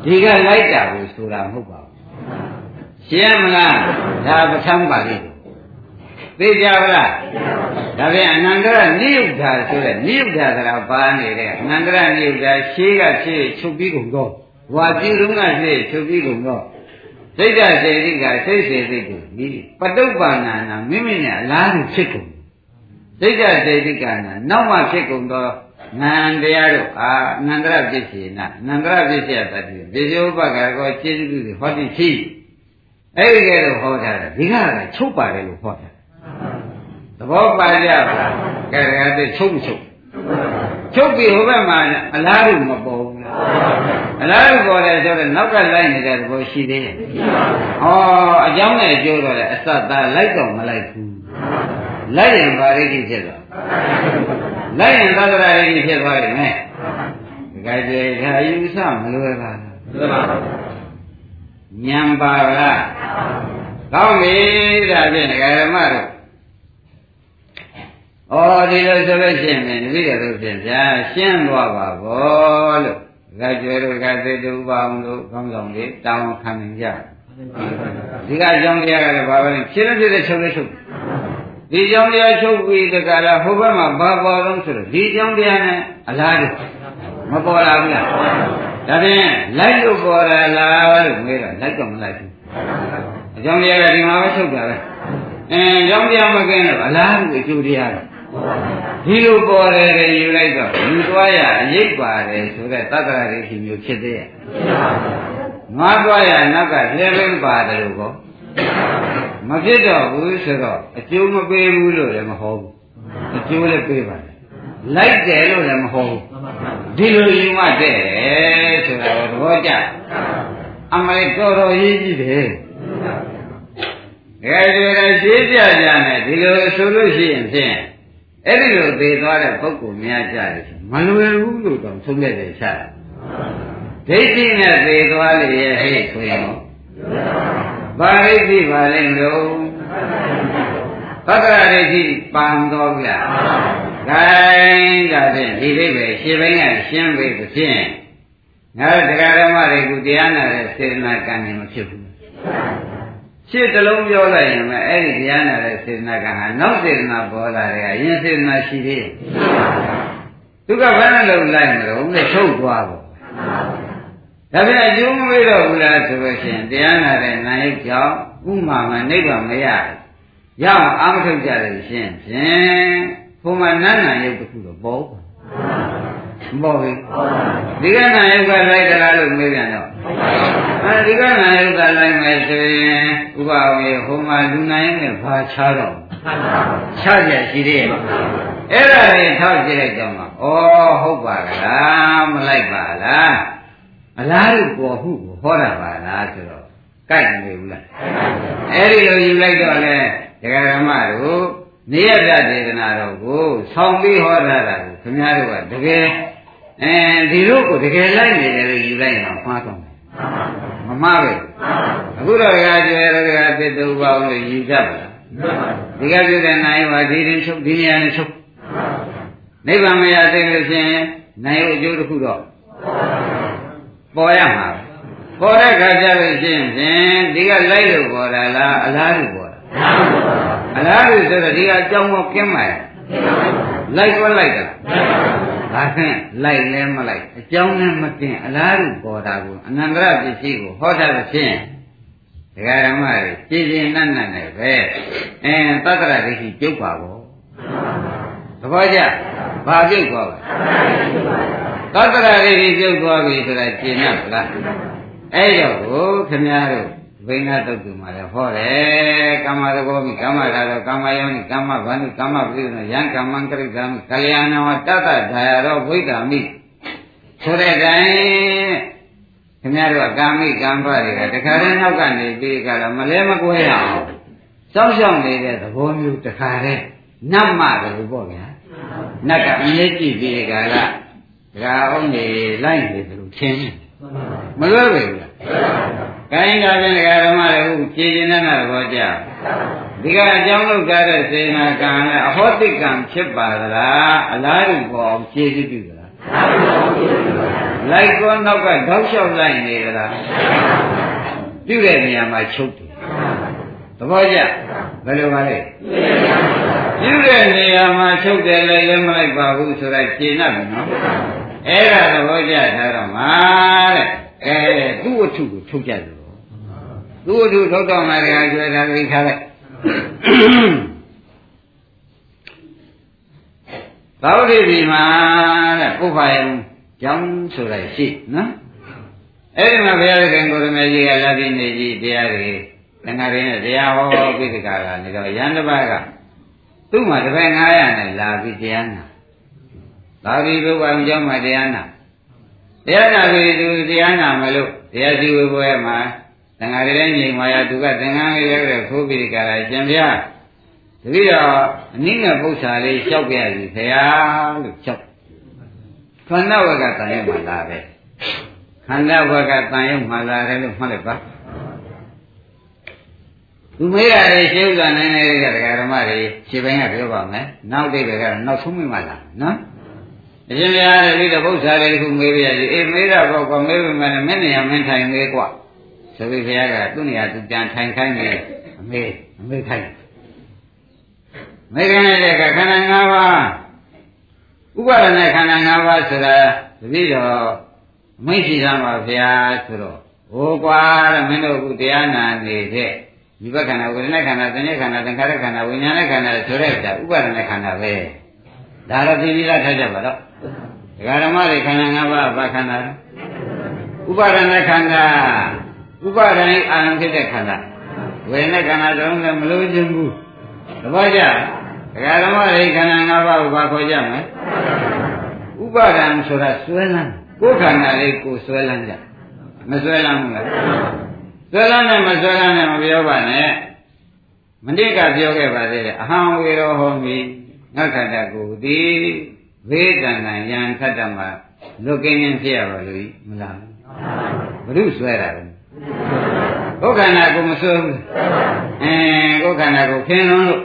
ဒီကလိုက်တာကိုဆိုတာမဟုတ်ပါဘူးရှင်းမလားဒါပဋ္ဌာန်းပါဠိသိကြပါလားဒါပြန်အနန္တရနိယုဒ္ဓဆိုတဲ့နိယုဒ္ဓဆိုတာပါနေတဲ့အနန္တရနိယုဒ္ဓရှေးကဖြစ်ချုပ်ပြီးကုန်တော့ဝါပြည်လုံးကဖြစ်ချုပ်ပြီးကုန်တော့စိတ်ဓာတ်စေတိကစိတ်စေတိကိုဒီပတုပ္ပန္နာနာမိမိနဲ့အလားတူဖြစ်ကုန် စိတ်ဓာတ်စေတိကနာနောက်မှဖြစ်ကုန်တော့နန္တရားတို့အာနန္တရပစ္စည်းနာနန္တရပစ္စည်းတတိပစ္စည်းဥပကကောခြေစုစုဟောတိရှိအဲ့ဒီကဲတော့ဟောထားတယ်ဒီကကချုပ်ပါတယ်လို့ဟောထားသဘောပါကြပါလားကဲဒါကတည်းချုပ်ချုပ်ချုပ်ပြီးဟိုဘက်မှာအလားတူမပေါ်ဘူးလားအလားတူပေါ်တယ်ဆိုတော့နောက်ကလိုက်နေတဲ့သဘောရှိသေးရဲ့ဟောအကြောင်းနဲ့အကျိုးတော့လေအစသားလိုက်တော့မလိုက်ဘူး လိုက်ရင်ဗာရိတိဖြစ်သွားလိုက်ရင်သတ္တရာရိတိဖြစ်သွားပြီမဲ့ဒီကကြဲခါယူဆမလွယ်ပါဘူးညံပါလားကောင်းပြီဒါဖြင့်ဒကာဓမ္မတို့ဩဒီလိုဆိုလို့ရှိရင်တပည့်တော်တို့ဖြင့်ဗျာရှင်းသွားပါဘောလို့ဒကာကျွဲတို့ဒကာသေတုပါအောင်တို့ကောင်းဆောင်လေးတောင်းခံနေကြဒီကအကြောင်းတရားကလည်းဘာပဲဖြစ်လို့ဖြစ်တဲ့ချုပ်လေးချုပ် ဒီကြောင့်တရားချုပ်ပြီးတကလားဟိုဘက်မှာဘာပေါ်တော့ဆိုတော့ဒီကြောင့်တရားနဲ့အလားတူမပေါ်လာဘူးလားဒါဖြင့်လိုက်လို့ပေါ်လာလားလို့မေးတော့လိုက်တော့မလိုက်ဘူးအကြောင်းတရားကဒီမှာပဲချုပ်တာပဲအင်းကြောင့်တရားမကင်းတော့အလားတူအကျိုးတရားတော့ဒီလိုပေါ်တယ်တဲ့ယူလိုက်တော့လူသွားရအရေးပါတယ်ဆိုတဲ့တက္ကရာရိရှိမျိုးဖြစ်သေးရဲ့ငါသွားရနောက်ကလှည့်လင်းပါတယ်လို့ကော မဖြစ်တော့ဘူးဆိုတော့အကျိုးမပေးဘူးလို့လည်းမဟုတ်ဘူးအကျိုးလည်းပေးပါတယ်လိုက်တယ်လို့လည်းမဟုတ်ဘူးဒီလိုယူမှတဲ့ဆိုတာတော့သဘောကျအမလေးတော်တော်ရေးကြည့်တယ်ကဲဒီလိုရှင်းပြကြမယ်ဒီလိုဆိုလို့ရှိရင်ဖြင့်အဲ့ဒီလိုသေသွားတဲ့ပုဂ္ဂိုလ်များကြတယ်မလွယ်ဘူးလို့တော့သုံးခဲ့တယ်ရှာဒိဋ္ဌိနဲ့သေသွားလေရဲ့ဟဲ့ဆိုရင် ဘာဒိဋ္ဌိပါလဲလို့သတ္တရဒိဋ္ဌိပန်တော်ဗျာခိုင်းဒါဖြင့်ဒီလေးပဲရှင်းပိုင်းကရှင်းပြီဖြင့်ငါတို့တရားဓမ္မတွေကတရားနာတဲ့စေတနာကံနေမဖြစ်ဘူးရှင်းတလုံးပြောလိုက်ရင်ပဲအဲ့ဒီတရားနာတဲ့စေတနာကံဟာနောက်စေတနာပေါ်လာတယ်အရင်စေတနာရှိသေးတယ်သူကဘယ်နဲ့လုံးလိုက်မလို့လဲထုတ်သွားပေါ့ ဒါပြန်အကျိုးမပေးတော့ဘူးလားဆိုလို့ရှိရင်တရားနာတဲ့နာယုတ်ကြောင့်ဥမာမနိဗ္ဗာန်မရရအောင်အာမထုတ်ကြတယ်ရှင်းဖြင့်ဘုံမှာနတ်နာယုတ်တစ်ခုတော့ပေါ်ပါမပေါ်ဘူးဒီကနာယုတ်ကလိုက်ကြလားလို့မေးပြန်တော့အဲဒီကနာယုတ်ကလိုက်မယ်ဆိုရင်ဥပဝေဟိုမှာလူနာယုတ်နဲ့ဘာချားတော့ချားကြရှိသေးရဲ့အဲ့ဒါလေးထောက်ကြည့်လိုက်တော့မှဩဟုတ်ပါကလားမလိုက်ပါလား အလားတူပေါ်မှုကိုဟောတာပါလားဆိုတော့ကြိုက်နေဘူးလားအဲ့ဒီလိုယူလိုက်တော့လေဒကာဓမ္မတို့နေရတဒေသနာတော်ကိုဆောင်းပြီးဟောထားတာကိုခင်ဗျားတို့ကတကယ်အဲဒီလိုကိုတကယ်လိုက်နေတယ်လို့ယူလိုက်ရင်မှားတော့မယ်မမှားပဲအခုတော့ဒကာကျွဲဒကာသစ်တူပါအောင်လို့ယူကြပါလားဒီကပြတဲ့နိုင်ပါဒီရင်ချုပ်ဒီနေရာနဲ့ချုပ်နိဗ္ဗာန်မရသိလို့ရှင်နိုင်အကျိုးတစ်ခုတော့ ပေါ်ရမှာပေါ်တဲ့ခါကျလို့ရှိရင်ဖြင့်ဒီကလိုက်လို့ပေါ်တာလားအလားတူပေါ်တာအလားတူဆိုတော့ဒီကအကြောင်းမကင်းပါရဲ့လိုက်ကောလိုက်တာဒါဖြင့်လိုက်လဲမလိုက်အကြောင်းနဲ့မကင်းအလားတူပေါ်တာကိုအနန္တရပစ္စည်းကိုဟောတာဖြင့်ဒကာဓမ္မတွေကြည်ကျင်နတ်နတ်နဲ့ပဲအင်းသတ္တရဒိဋ္ဌိကျုပ်ပါဘောသဘောကျဘာပြုတ်သွားပါ သတ္တရာရိပြုတ်သွားပြီဆိုတာကျင်납လားအဲ့တော့ကိုခမည်းတော်ဘိညာတုတ်တူမှာလည်းဟောတယ်ကာမသဘောမိကာမဓာတောကာမယောနိကာမဗန္ဓုကာမပရိသေနယံကာမံကရိကာမိကလျာဏဝတ္တတဒါယရောဝိဒ္ဓမိဆိုတဲ့တိုင်ခမည်းတော်ကာမိကံဖတွေကတခါတည်းနောက်ကနေပြီးကြတော့မလဲမကွဲရအောင်စောင့်ရှောက်နေတဲ့သဘောမျိုးတခါတည်းနတ်မှတယ်လို့ပေါ့ဗျာနတ်ကအမြဲကြည့်ပြီးကြလား ဒကာအောင်နေလိုက်နေတယ်လို့ထင်တယ်မလွယ်ဘူးလားကိုင်းကဖြင့်ဒကာဓမ္မတွေဟုတ်ဖြည့်ခြင်းနဲ့တော့ကြဒီကအကြောင်းလုပ်ကြတဲ့စေနာကံနဲ့အဟောတိကံဖြစ်ပါသလားအလားတူပေါ်ဖြည့်ကြည့်ပြီလားလိုက်ကောနောက်ကတောက်လျှောက်လိုက်နေသလားပြုတဲ့နေရာမှာချုပ်တယ်သဘောကျဘယ်လိုပါလဲပြုတဲ့နေရာမှာချုပ်တယ်လည်းလည်းမလိုက်ပါဘူးဆိုတာရှင်းနိုင်ပြီနော် အဲ့ဒါသဘောကျထားတော့မှာတဲ့အဲသူ့ဝတ္ထုကိုထုတ်ကြတယ်သူ့ဝတ္ထုထုတ်တော့မှလည်းကျွဲတာသိထားလိုက်သောတိပြီမှာတဲ့ပုဗ္ဗယံကြောင်းဆိုလိုက်ရှိနော်အဲ့ဒီမှာဘုရားခင်ကိုရမေကြီးကလာပြီးနေကြီးတရားတွေငါရင်းနဲ့တရားဟောပြီးတကလာနေတော့ရန်တစ်ပါးကသူ့မှာတစ်ပည့်900နဲ့လာပြီးတရားနာ လာပြီးဘုရားကျောင်းမှာတရားနာတရားနာပြီးသူတရားနာမလို့တရားစီဝေပွဲမှာသံဃာတွေလည်းညီမာရသူကသင်္ကန်းလေးလည်းခိုးပြီးကြတာကျန်ဗျာတတိယအနည်းငယ်ပု္ပ္ပာလေးလျှောက်ပြရစီခရားလို့လျှောက်ခန္ဓာဝကတန်ရုံမှာလာတယ်ခန္ဓာဝကတန်ရုံမှာလာတယ်လို့မှတ်လိုက်ပါသူမေးရတယ်ရှင်းဥစ္စာနိုင်နေတဲ့တရားဓမ္မတွေရှင်းပိုင်းကပြောပါမယ်နောက်တိတ်တွေကတော့နောက်ဆုံးမိမှလာနော် အရှင်ဘုရားတတိတပု္ပ္ပာလေးခုမေးပြရစီအေးမေးတာပေါ့ကွာမေးပြီမနဲ့မင်းနေရာမင်းထိုင်မေးကွာဆိုပြီးဘုရားကသူ့နေရာသူပြန်ထိုင်ခိုင်းတယ်အမေအမေခိုင်းမေခိုင်းတဲ့ကခန္ဓာ၅ပါးဥပါဒနဲ့ခန္ဓာ၅ပါးဆိုတာတတိတော်အမိတ်ရှိသားပါဗျာဆိုတော့ဟိုကွာတဲ့မင်းတို့ကတရားနာနေတဲ့ဒီဘက်ခန္ဓာဝေဒနာခန္ဓာသင်္ညခန္ဓာသင်္ခါရခန္ဓာဝိညာဉ်ခန္ဓာဆိုတဲ့ဒါဥပါဒနဲ့ခန္ဓာပဲ ဒါတော့ပြည်ပြီးသားထားကြပါတော့ဒကာဓမ္မတွေခန္ဓာ၅ပါးဘာခန္ဓာဥပါဒနဲ့ခန္ဓာဥပါဒနဲ့အာရုံဖြစ်တဲ့ခန္ဓာဝေဒနာခန္ဓာတုံးလည်းမလို့ခြင်းဘူးသဘောကျဒကာဓမ္မတွေခန္ဓာ၅ပါးကိုဘာခေါ်ကြမလဲဥပါဒံဆိုတာဆွဲလန်းကိုယ်ခန္ဓာလေးကိုဆွဲလန်းကြမဆွဲလန်းဘူးလားဆွဲလန်းနဲ့မဆွဲလန်းနဲ့မပြောပါနဲ့မနစ်ကပြောခဲ့ပါသေးတယ်အဟံဝေရောဟောမိ ငါခန္ဓာကိုယ်သည်ဝေဒနာယံခတ္တမှာလွတ်ကင်းခြင်းဖြစ်ရပါလို့မလားဘုရုဆွဲတာလေကိုယ်ခန္ဓာကိုမဆွဲဘူးအင်းကိုယ်ခန္ဓာကိုခင်းလုံးလို့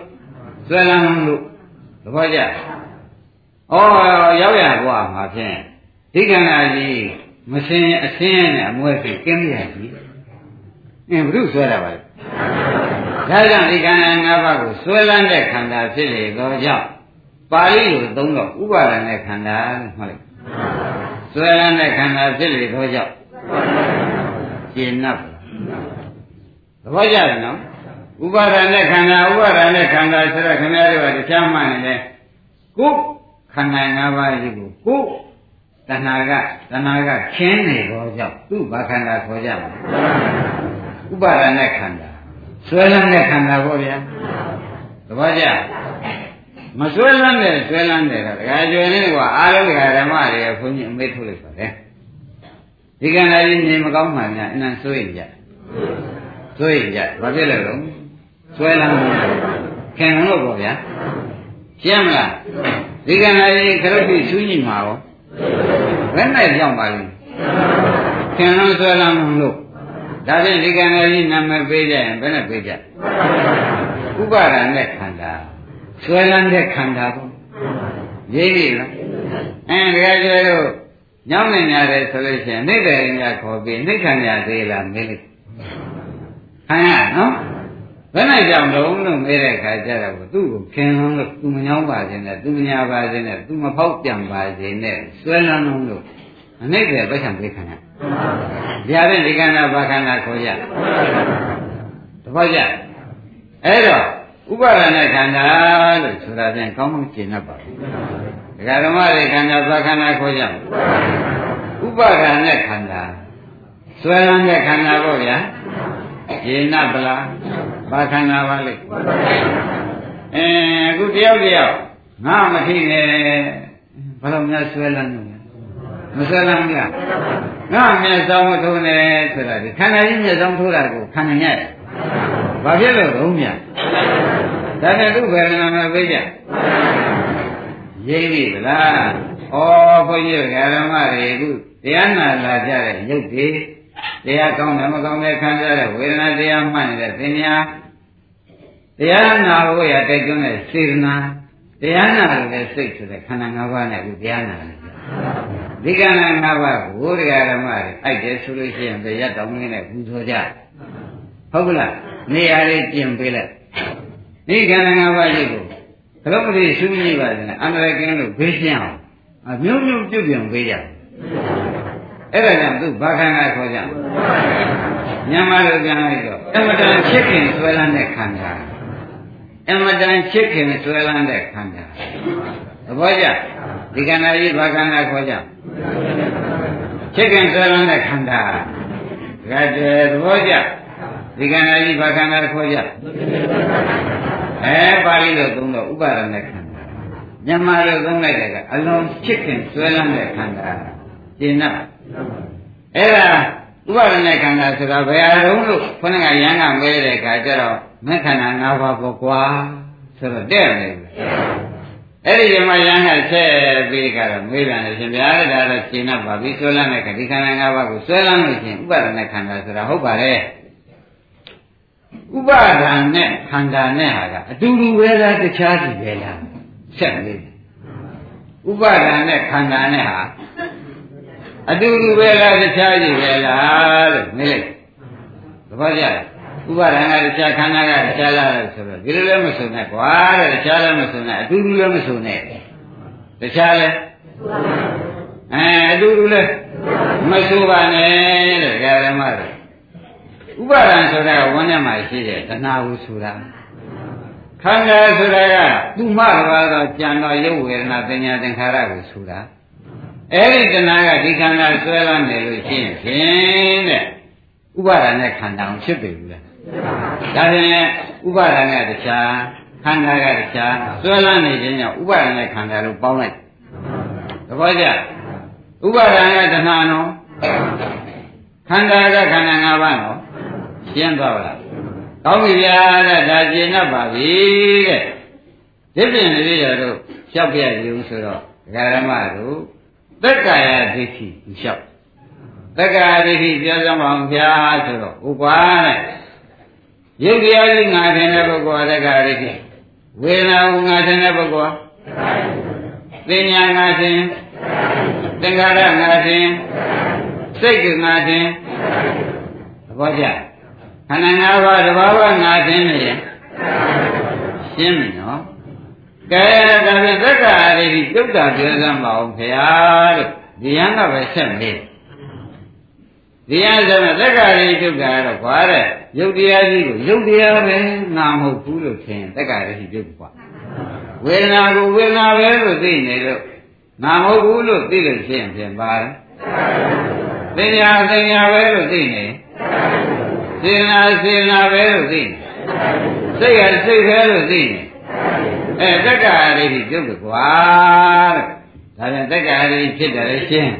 ဆွဲလန်းလို့သဘောကျဩရောက်ရဘွားမှာဖြင့်ဒီခန္ဓာကြီးမစင်အစင်းနဲ့အမွဲဖြင့်ကင်းရကြီးအင်းဘုရုဆွဲတာပါလေဒါကြောင့်ဒီခန္ဓာ၅ပါးကိုဆွဲလန်းတဲ့ခန္ဓာဖြစ်လေသောကြောင့် ပါဠိလိုသုံးတော့ဥပါဒနဲ့ခန္ဓာလို့မှတ်လိုက်ဆွဲရတဲ့ခန္ဓာဖြစ်လေသောကြောင့်ရှင်းနပ်သဘောကျတယ်နော်ဥပါဒနဲ့ခန္ဓာဥပါဒနဲ့ခန္ဓာဆိုတော့ခင်ဗျားတို့ကတရားမှန်နေတယ်ကိုခန္ဓာ၅ပါးရှိကိုကိုတဏှာကတဏှာကခင်းနေတော့ကြောင့်သူ့ဘာခန္ဓာခေါ်ကြမှာဥပါဒနဲ့ခန္ဓာဆွဲလမ်းတဲ့ခန္ဓာပေါ့ဗျာသဘောကျ မဆွဲလန်းတဲ့ဆွဲလန်းတဲ့တော့ဒကာကျွယ်လေးကအားလုံးဒကာဓမ္မတွေဘုန်းကြီးအမေးထုတ်လိုက်ပါတယ်ဒီကံလာကြီးနေမကောင်းမှများအနံဆွေးကြဆွေးကြဘာဖြစ်လဲတော့ဆွဲလန်းခင်လို့ပေါ့ဗျာရှင်းမလားဒီကံလာကြီးခရုတ်ပြီးဆူးညိမှာရောဘယ်နဲ့ကြောက်ပါလိမ့်ခင်လို့ဆွဲလန်းလို့ဒါဖြင့်ဒီကံကြီးနာမည်ပေးကြရင်ဘယ်နဲ့ပေးကြဥပါဒဏ်နဲ့ခန္ဓာ ဆွဲလန်းတဲ့ခန္ဓာပေါ့ရေးပြီလားအဲဒါကြဲတော့ညောင်းနေရတယ်ဆိုလို့ရှိရင်နှိမ့်တယ်ရင်းခေါ်ပြီးနှိမ့်ခံရသေးလားမေးလိုက်ခံရနော်ဘယ်နဲ့ကြောင့်လုံးလို့မေးတဲ့ခါကျတော့သူ့ကိုခင်လုံးလို့သူမညောင်းပါခြင်းနဲ့သူမညာပါခြင်းနဲ့သူမဖောက်ပြန်ပါခြင်းနဲ့ဆွဲလန်းလုံးလို့အနှိမ့်တယ်ပဋ္ဌာန်းပေးခံရဗျာတဲ့ဒီကန္နာဘာခန္ဓာခေါ်ကြတပည့်ကြအဲ့တော့ ဥပါဒနာခန္ဓာလို့ဆိုတာပြန်ကောင်းကောင်းကျင့်တတ်ပါဘူးဒကာဓမ္မတွေခန္ဓာသွားခန္ဓာခေါ်ကြဥပါဒနာခန္ဓာဆွဲလန်းတဲ့ခန္ဓာပေါ့ဗျာကျင့်တတ်ပလားဘာခန္ဓာပါလိမ့်အဲအခုတယောက်တယောက်ငါမထိနဲ့ဘာလို့များဆွဲလန်းနေမဆွဲလန်းကြငါမျက်စောင်းထိုးနေဆိုတာဒီခန္ဓာကြီးမျက်စောင်းထိုးတာကိုခံနိုင်ရတယ်ဘာဖြစ်လို့တော့မြတ် ဒါနဲ့သူ့ဘယ်နာမပေးကြ။ရိပ်ပြီလား။ဩဘုန်းကြီးဓမ္မတွေအခုတရားနာလာကြတဲ့ရုပ်တွေတရားကောင်းတယ်မကောင်းတယ်ခံစားတဲ့ဝေဒနာတရားမှတ်နေတဲ့သင်ညာတရားနာဖို့ရတိုက်တွန်းတဲ့စေတနာတရားနာလို့လည်းစိတ်ဆိုတဲ့ခန္ဓာ၅ပါးနဲ့အခုတရားနာတယ်ဒီကံ၅ပါးကိုဒကာဓမ္မတွေအိုက်တယ်ဆိုလို့ရှိရင်တရားတောင်းရင်းနဲ့ပူဇော်ကြဟုတ်ကလားနေရာလေးပြင်ပေးလိုက် ဒီကံ၅ပါးကြီးကိုဘလို့မလို့ရှုမြည်ပါလဲအန္တရာယ်ကင်းလို့ဘေးရှင်းအောင်အမျိုးမျိုးပြုတ်ပြန်ပေးကြအဲ့ဒါကြောင့်သူဘာခန္ဓာခေါ်ကြမြန်မာလိုပြန်လိုက်တော့အမတန်ချစ်ခင်ဆွဲလန်းတဲ့ခန္ဓာအမတန်ချစ်ခင်ဆွဲလန်းတဲ့ခန္ဓာသဘောကျဒီခန္ဓာကြီးဘာခန္ဓာခေါ်ကြချစ်ခင်ဆွဲလန်းတဲ့ခန္ဓာကဲသဘောကျ ဒီခန္ဓာကြီးဘာခန္ဓာခေါ်ကြအဲပါဠိလိုသုံးတော့ဥပါဒณะခန္ဓာမြန်မာလိုသုံးလိုက်တဲ့ကအလုံးချစ်ခင်ဆွဲလန်းတဲ့ခန္ဓာကျင်납အဲ့ဒါဥပါဒณะခန္ဓာဆိုတာဘယ်အရုံးလို့ခொနကရဟန်းကမဲတဲ့အခါကျတော့မက္ခဏာ၅ပါးပေါ့ကွာဆိုတော့တဲ့မယ်အဲ့ဒီမှာရဟန်းကဆက်ပြီးကတော့မေးပြန်တယ်ရှင်ဗျာဒါတော့ရှင်း납ပါပြီဆွဲလန်းတဲ့ခဒီခန္ဓာ၅ပါးကိုဆွဲလန်းလို့ရှင်ဥပါဒณะခန္ဓာဆိုတာဟုတ်ပါတယ် ဥပါဒံနဲ့ခန္ဓာနဲ့ဟာကအတူတူပဲလားတခြားစီပဲလားဆက်မေးဥပါဒံနဲ့ခန္ဓာနဲ့ဟာအတူတူပဲလားတခြားစီပဲလားလို့မေးလိုက်သဘောကျလားဥပါဒံကတခြားခန္ဓာကတခြားလားလို့ဆိုတော့ဒီလိုလည်းမဆိုနဲ့ကွာတဲ့တခြားလည်းမဆိုနဲ့အတူတူလည်းမဆိုနဲ့တခြားလည်းအဲအတူတူလည်းမဆိုပါနဲ့တဲ့ဓမ္မတွေ ဥပါဒံဆိုတာဝန်းထဲမှာရှိတဲ့တဏှာဟုဆိုတာခန္ဓာဆိုတာကသူမှတော်တော့ကြံတော်ရုပ်ဝေဒနာသင်ညာသင်္ခါရကိုဆိုတာအဲ့ဒီတဏှာကဒီခန္ဓာဆွဲလမ်းတယ်လို့ရှိရင်ဖြင့်တဲ့ဥပါဒံနဲ့ခန္ဓာအောင်ဖြစ်ပြီလားဒါဖြင့်ဥပါဒံနဲ့တခြားခန္ဓာကတခြားဆွဲလမ်းနေခြင်းကြောင့်ဥပါဒံနဲ့ခန္ဓာလို့ပေါင်းလိုက်သဘောကျဥပါဒံကတဏှာနော်ခန္ဓာကခန္ဓာ၅ပါးနော် ရှင်းသွားပါလားကောင်းပြီဗျာတဲ့ဒါကျင်납ပါပြီတဲ့ဒီပြင်လေးရတော့လျှောက်ပြရုံဆိုတော့ဓမ္မတို့သက္ကာယဒိဋ္ဌိလျှောက်သက္ကာယဒိဋ္ဌိပြောစမ်းပါအောင်ဗျာဆိုတော့ဥပါတဲ့ရုပ်တရားကြီးငါထင်တဲ့ပုဂ္ဂိုလ်သက္ကာယဒိဋ္ဌိဝေဒနာကိုငါထင်တဲ့ပုဂ္ဂိုလ်သင်ညာငါထင်သင်္ခါရငါထင်စိတ်ကငါထင်သဘောကျ ခန္ဓာ၅ပါးတဘာဝငါထင်နေရင်ရှင်းပြီနော်ကဲဒါဖြင့်သက္ကာရိတိတုတ်တာပြောစမ်းပါအောင်ခင်ဗျာလို့ဒီယံကပဲဆက်မေးဒီယံဆိုတော့သက္ကာရိတုတ်တာတော့ခွာတဲ့ယုတ်တရားကြီးကိုယုတ်တရားပဲနာမဟုတ်ဘူးလို့ထင်သက္ကာရိတိတုတ်ကွာဝေဒနာကိုဝေဒနာပဲလို့သိနေလို့နာမဟုတ်ဘူးလို့သိလို့ရှိရင်ဖြင့်ပါတယ်သင်ညာသင်ညာပဲလို့သိနေ စေနာစေနာပဲလို့သိနေစိတ်ကစိတ်ပဲလို့သိနေအဲတက္ကရာရိပြုတ်တယ်ကွာတဲ့ဒါပြန်တက္ကရာရိဖြစ်တယ်လေရှင်း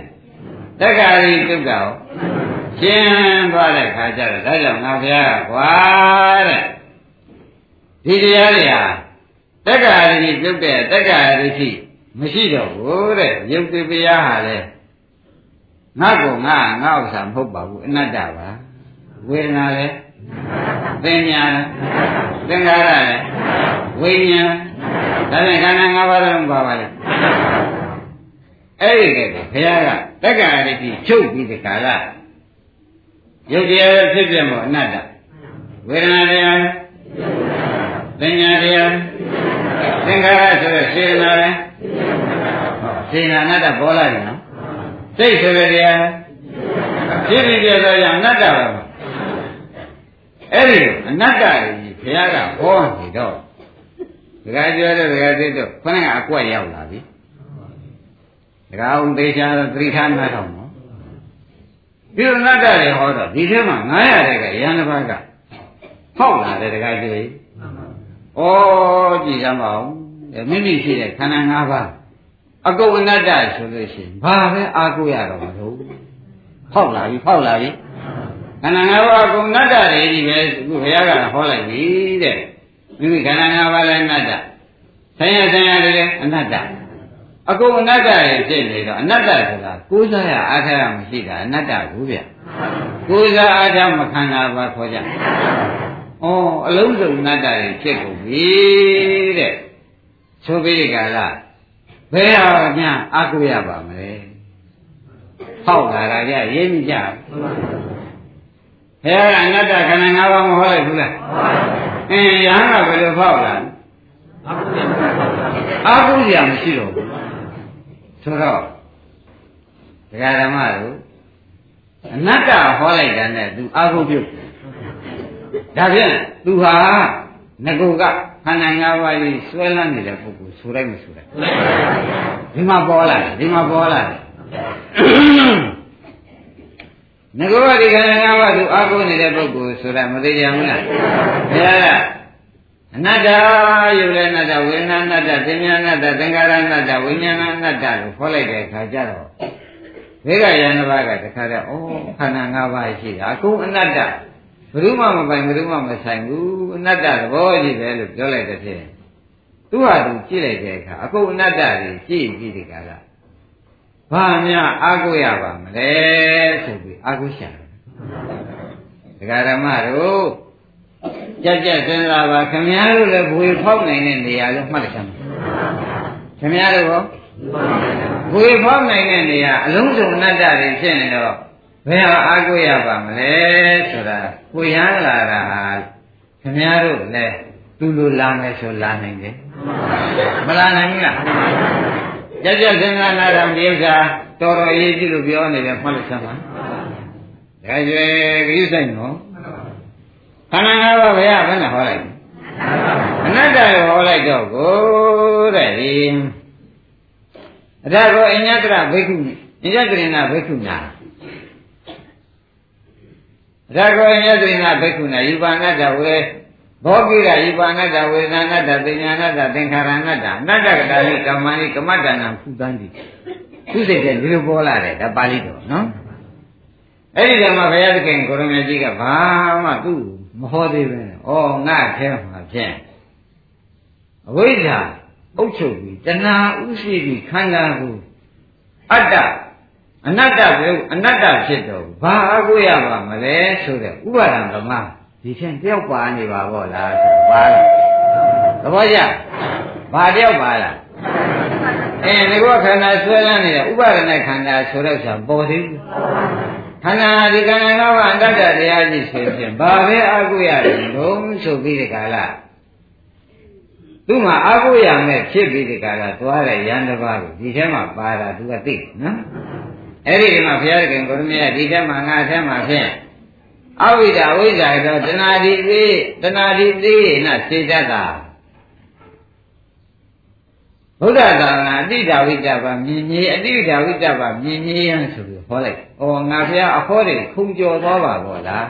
တက္ကရာရိပြုတ်တာကိုရှင်းသွားတဲ့ခါကျတော့ဒါကြောင့်ငါဘုရားကကွာတဲ့ဒီတရားတွေဟာတက္ကရာရိပြုတ်တဲ့တက္ကရာရိရှိမရှိတော့ဘူးတဲ့ယုတ်တိပယဟာလေငါ့ကိုငါငါ့ဥစ္စာမဟုတ်ပါဘူးအနတ္တပါ ဝေဒနာလည်းသင်ညာလည်းသင်္ခါရလည်းဝိညာဉ်ဒါနဲ့ခန္ဓာ၅ပါးလုံးပါပါလေအဲ့ဒီကဘုရားကတက္ကရာတိချုပ်ပြီးဒီကာလရုပ်တရားဖြစ်ပြမို့အနတ္တဝေဒနာတရားသင်ညာတရားသင်္ခါရဆိုတဲ့စေနာလည်းစေနာအနတ္တပေါ်လာတယ်နော်စိတ်ဆိုတဲ့တရားဖြစ်ပြီးပြတော့ကြောင့်အနတ္တပါ အဲ့ဒီအနတ္တကြီးဘုရားကဟောနေတော့ဒကာကျော်တဲ့ဒကာသိတော့ခொနဲ့ကအကွက်ရောက်လာပြီဒကာအောင်သေးချာသတိထားမှတော့နော်ဒီအနတ္တတွေဟောတော့ဒီထဲမှာ900တဲ့ကရဟန်းတစ်ပါးကဟောက်လာတယ်ဒကာကျော်ကြီးဩကြည်စမ်းပါဦးမိမိရှိတဲ့ခန္ဓာ၅ပါးအကုအနတ္တဆိုလို့ရှိရင်ဘာပဲအားကိုးရတော့မလို့ဖောက်လာပြီဖောက်လာပြီ ခန္ဓာ၅ပါးအကုအနတ္တတွေကြီးပဲအခုဘုရားကဟောလိုက်ပြီတဲ့မိမိခန္ဓာ၅ပါးလည်းအနတ္တဆင်းရဲဆင်းရဲတွေလည်းအနတ္တအကုအနတ္တတွေဖြစ်နေတော့အနတ္တဆိုတာကိုးစားရအားထားရမရှိတာအနတ္တဘူးဗျကိုးစားအားထားမခန္ဓာပါခေါ်ကြဩအလုံးစုံအနတ္တတွေဖြစ်ကုန်ပြီတဲ့ဆိုပြီးကြလားဘယ်ဟာများအကုရပါမလဲဟောက်လာတာကြရေးမိကြ ဘယ်ကအနတ္တခန္ဓာ၅ပါးမဟောလိုက်ဘူးလားအင်းရဟန်းကဘယ်လိုဖောက်လာအကုရမရှိတော့ဘူးဆိုတော့ဒကာဓမ္မတို့အနတ္တဟောလိုက်တာနဲ့ तू အာဟုပြုတ်ဒါဖြင့် तू ဟာငကုကခန္ဓာ၅ပါးကြီးဆွဲလန်းနေတဲ့ပုဂ္ဂိုလ်ဆိုလိုက်မဆိုလိုက်ဒီမှာပေါ်လာတယ်ဒီမှာပေါ်လာတယ် ငကောဒီခန္ဓာ၅ပါးသူအာကိုနေတဲ့ပုဂ္ဂိုလ်ဆိုတာမသိကြဘူးလားဘုရားကအနတ္တယုတ်လည်းအနတ္တဝေဒနာအနတ္တသင်္ညာအနတ္တသင်္ခါရအနတ္တဝိညာဏအနတ္တလို့ခေါ်လိုက်တဲ့အခါကျတော့ဘေကယန္တဘာကတခါတည်းဩခန္ဓာ၅ပါးရှိတာအကုန်အနတ္တဘယ်သူမှမပိုင်ဘယ်သူမှမဆိုင်ဘူးအနတ္တသဘောကြီးပဲလို့ပြောလိုက်တဲ့ဖြင့်သူဟာသူကြည့်လိုက်တဲ့အခါအကုန်အနတ္တကြီးကြည့်ပြီးဒီကလာ ဘာများအာကိုရပါမလဲဆိုပြီးအာကိုရှာတယ်ဒကာဓမ္မတို့ကြက်ကြက်စဉ်းစားပါခင်ဗျားတို့လည်းဘွေဖောက်နိုင်တဲ့နေရာလို့မှတ်လိုက်ကြမှာခင်ဗျားတို့ရောဘွေဖောက်နိုင်တဲ့နေရာအလုံးစုံအနတ္တတွေဖြစ်နေတော့ဘယ်ဟာအားကိုးရပါမလဲဆိုတာကိုရမ်းလာတာဟာခင်ဗျားတို့လည်းသူလိုလာမယ်ဆိုလာနိုင်တယ်မလာနိုင်ဘူးလား ကြက်ကြက်စဉ်းစားလာတာဒီဥစ္စာတော်တော်ရေးကြည့်လို့ပြောနေတယ်မှတ်လို့စမ်းပါဒါကြွယ်ဂရုစိုက်နော်ခန္ဓာ၅ပါးဘယ်ကဘယ်နဲ့ဟောလိုက်အနတ္တကိုဟောလိုက်တော့ကိုတဲ့ဒီအဒါကိုအညတရဘိက္ခုအညတရဏဘိက္ခုနာအဒါကိုအညတရဏဘိက္ခုနာယူပါဏတ္တဝေ ဘောကိရယူပါဏတ္တဝေဒနာတ္တပညာဏတ္တသင်္ခါရဏတ္တအနတ္တကတာလိကမ္မနိကမ္မတ္တနာဖူတန်းတိသူစိတ်တဲ့ဒီလိုပေါ်လာတယ်ဒါပါဠိတော်နော်အဲ့ဒီတည်းမှာဘုရားသခင်ကိုရမကြီးကဘာမှသူ့မဟောသေးပဲ။ဩငါထဲမှာဖြင့်အဝိဇ္ဇာအုပ်ချုပ်ပြီးတဏှာဥရှိပြီးခန္ဓာကိုအတ္တအနတ္တပဲအနတ္တဖြစ်တော့ဘာအကိုရပါမလဲဆိုတဲ့ဥပါဒံဓမ္မ ဒီဖြင့်တယောက်ပါနေပါဘောလားဆိုပါလားသဘောကျဘာတယောက်ပါလားအဲငါကခန္ဓာဆွဲလန်းနေတဲ့ဥပါဒณะခန္ဓာဆိုတော့ဆိုပေါ်သေးဘူးခန္ဓာဒီခန္ဓာကအတ္တတရားကြီးဆိုဖြင့်ဘာပဲအာဟုရတယ်လုံးဆိုပြီးဒီကလာသူ့မှာအာဟုရမဲ့ဖြစ်ပြီးဒီကလာသွားတဲ့ယန္တပါးကိုဒီထဲမှာပါတာသူကသိနော်အဲ့ဒီဒီမှာဘုရားခင်ကိုရမေဒီထဲမှာငါထဲမှာဖြင့် အဝိဒဝိဇ္ဇာတော့တဏှာဒီသိတဏှာဒီသိနာစေတတ်တာဘုရားသာနာအတိဒဝိတ္တပါမြင်ကြီးအတိဒဝိတ္တပါမြင်ကြီးရန်ဆိုပြီးဟောလိုက်။ဩငါဖះအဟောတွေခုံကျော်သွားပါဘောလား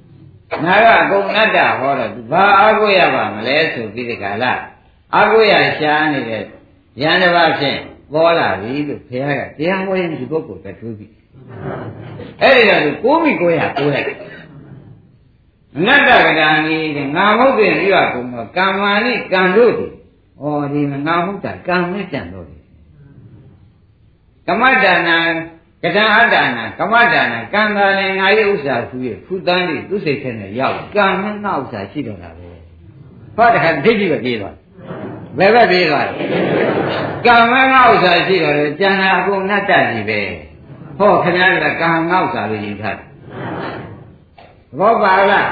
။ငါကအကုန်အတ္တဟောတော့ဘာအာကိုရပါမလဲဆိုပြီးဒီကလာအာကိုရရှားနေတဲ့ယန္တဘာဖြင့်ပေါ်လာပြီလို့ဖះကတရားဟောရင်ဒီပုဂ္ဂိုလ်ကတွေးပြီ။အဲ့ဒီတော့ကိုးမိကိုရကိုးလိုက်။အ နတ္တကတာနီတဲ့ငါမဟုတ်တဲ့ပြီးတော့ကုံတော့ကမ္မာနိကံတို့တည်ဩဒီငါဟုတ်တာကံနဲ့ကြံတော့တယ်ကမ္မဒါနံကတံအတ္တနာကမ္မဒါနံကံသာလည်းငါရဲ့ဥစ္စာသူရဲ့ဖူတန်းလေးသူ့စိတ်ထဲနဲ့ရောက်ကံနဲ့ငါဥစ္စာရှိတော့တာပဲဟောတခါဒိဋ္ဌိပဲပြေးသွားဘယ်ဘက်ပြေးသွားလဲကံနဲ့ငါဥစ္စာရှိတော့တယ်ကြံတာအကုန်နတ္တကြီးပဲဟောခင်ဗျားကကံငါဥစ္စာပဲယူထားတယ် ဘောပါလား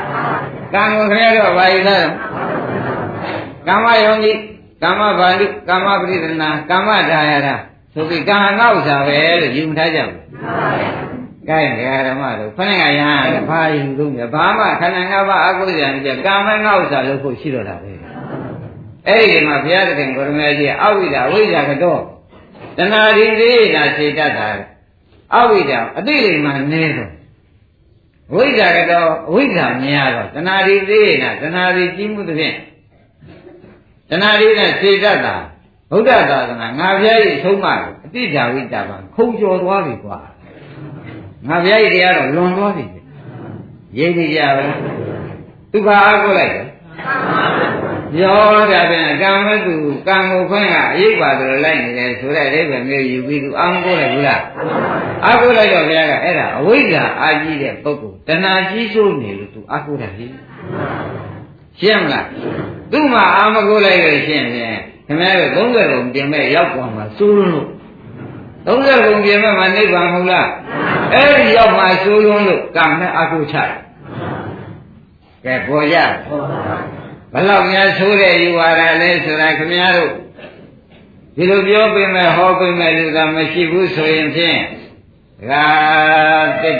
ကံကိုခင်ဗျားတို့ဘာယူထားလဲကမ္မယောနိကမ္မဘာလိကမ္မပရိဒနာကမ္မဒါယတာဆိုပြီးကံငေါ့စာပဲလို့ယူမထားကြဘူး။ကဲဓမ္မတို့ခဏကရဟန်းကဘာယူလို့လဲဘာမှခန္ဓာငါးပါးအကုသိုလ်ကြကံမငေါ့စာလို့ဖို့ရှိတော့တာပဲ။အဲ့ဒီမှာဘုရားသခင်ကိုရမေကြီးအဝိဒဝိဇ္ဇာကတော့တဏှာဒီသေးတာခြေတတ်တာအဝိဒအတိလိမ္မာနေတော့ ဝိဇ္ဇာကတော့အဝိဇ္ဇာမြင်ရတော့တဏှာဒီသေးတာတဏှာဒီကြီးမှုသဖြင့်တဏှာလေးနဲ့စေတတ်တာဗုဒ္ဓသာသနာငါဘုရားကြီးဆုံးမလို့အတိဓာဝိတ္တပါခုံကျော်သွားပြီကွာငါဘုရားကြီးတရားတော့လွန်သွားပြီရိပ်နေကြပဲသူဘာအားကိုလိုက်တယ်ရောတာပြန်ကံမတူကံကိုခွင့်ကအရေးပါတယ်လိုက်နေတယ်ဆိုတဲ့အိဗယ်မျိုးယူပြီးသူအာမကိုလိုက်ဘူးလားအာကိုလိုက်တော့ဘုရားကအဲ့ဒါအဝိဇ္ဇာအာကြီးတဲ့ပုဂ္ဂိုလ် တဏှာကြီးစိုးနေလို့သူအာကိုတယ်ရှင်းမလားသူ့မှာအာမကိုလိုက်လို့ရှင်းပြန်ခင်ဗျားတို့30ပုံပြင်မဲ့ရောက်သွားမှာစိုးလို့30ပုံပြင်မဲ့မှာနိဗ္ဗာန်မဟုတ်လားအဲ့ဒီရောက်မှာစိုးလုံးလို့ကံနဲ့အာကိုချကဲပေါ်ရဘလောက်များဆိုးတဲ့ယူဝါဒလဲဆိုတာခင်ဗျားတို့ဒီလိုပြောပေးမယ်ဟောပေးမယ်လူကမရှိဘူးဆိုရင်ဖြင့်ဒကာတစ်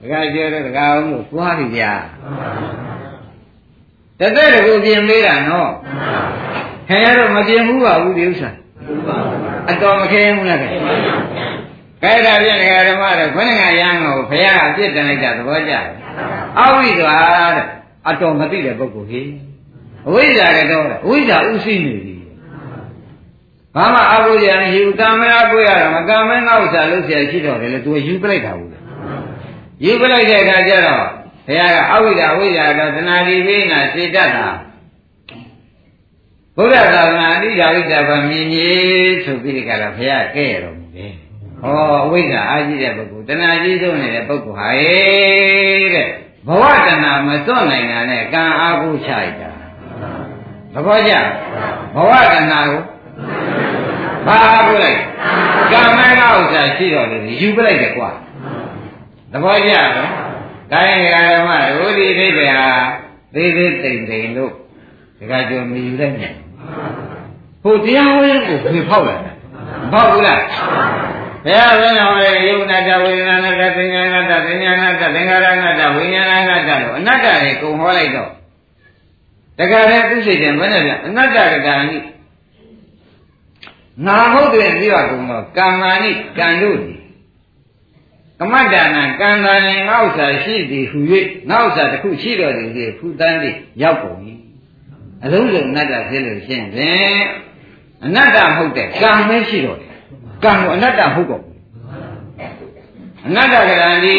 တို့ဒကာကျော်တို့ဒကာအောင်တို့သွားပြီဗျာတသက်တကူပြင်ပေးတာနော်ခင်ဗျားတို့မပြင်ဘူးပါဘူးဒီဥစ္စာအတော်မခဲဘူးလားခင်ကဲဒါဖြင့်ဓမ္မတော့ခொနဲ့ကရမ်းကိုဘုရားအပြစ်တင်လိုက်တာသဘောကျတယ်အဝိဇ္ဇာတဲ့အတော်မသိတဲ့ပုဂ္ဂိုလ်ဟိအဝိဇ္ဇာကတော့အဝိဇ္ဇာဥသိနေပြီဘာမှအဘုရားမရှိဘူးကံမရကိုရတာမကံမငါဥစ္စာလို့ဆရာရှိတော့တယ်လေသူယူပလိုက်တာဘူး ယူပလိုက်တဲ့အခါကျတော့ဘုရားကအဝိဇ္ဇာအဝိဇ္ဇာတော့သနာတိဝိနာစေတတ်တာဘုရားသာသနာအတိယာဝိဇ္ဇာဘာမြင်ကြီးဆိုပြီးကြတော့ဘုရားကဲရတော်မူတယ်။ဟောအဝိဇ္ဇာအာကြီးတဲ့ပုဂ္ဂိုလ်တဏှာကြီးဆုံးနေတဲ့ပုဂ္ဂိုလ်ဟာတဲ့ဘဝတဏှာမစွန့်နိုင်တာနဲ့ကံအားကိုးချလိုက်တာ။သဘောကျဘဝတဏှာကိုဘာအားကိုးလိုက်ကံမဲကဥစ္စာရှိတော့လေယူပလိုက်တယ်ကွာ။ သဘောကျနော်။တိုင်းဃာမတို့ဒီအိဗေဟာသေးသေးတိမ်တိမ်လို့ဒီကကြုံမြည်လိုက်တယ်။ဟိုတရားဝဲကိုဖေဖောက်လာတယ်။မဖောက်ဘူးလား။ဘုရားဘယ်တော်လဲယုံနာတဝေဒနာနာတသင်္ညာနာတသင်္ညာနာတသင်္ခါရနာတဝိညာဏနာတလို့အနတ္တတွေကုံဟောလိုက်တော့တခါတည်းသူစိတ်တယ်ဘယ်နဲ့ပြအနတ္တကတာနိငါဟုတ်တယ်ပြီးတော့ကုံတော့ကံမာနိကံတို့ဒီ ကမ္မဒါနကံတာရင်ငါဥစ္စာရှိသည်ဟူ၍ငါဥစ္စာတစ်ခုရှိတော်သည်ဖြင့်ဖူတန်းသည်ရောက်ကုန်၏အလုံးစုံအနတ္တဖြစ်လို့ရှင်းဖြင့်အနတ္တမဟုတ်တဲ့ကံပဲရှိတော့တယ်ကံကိုအနတ္တမဟုတ်တော့ဘူးအနတ္တကရံဒီ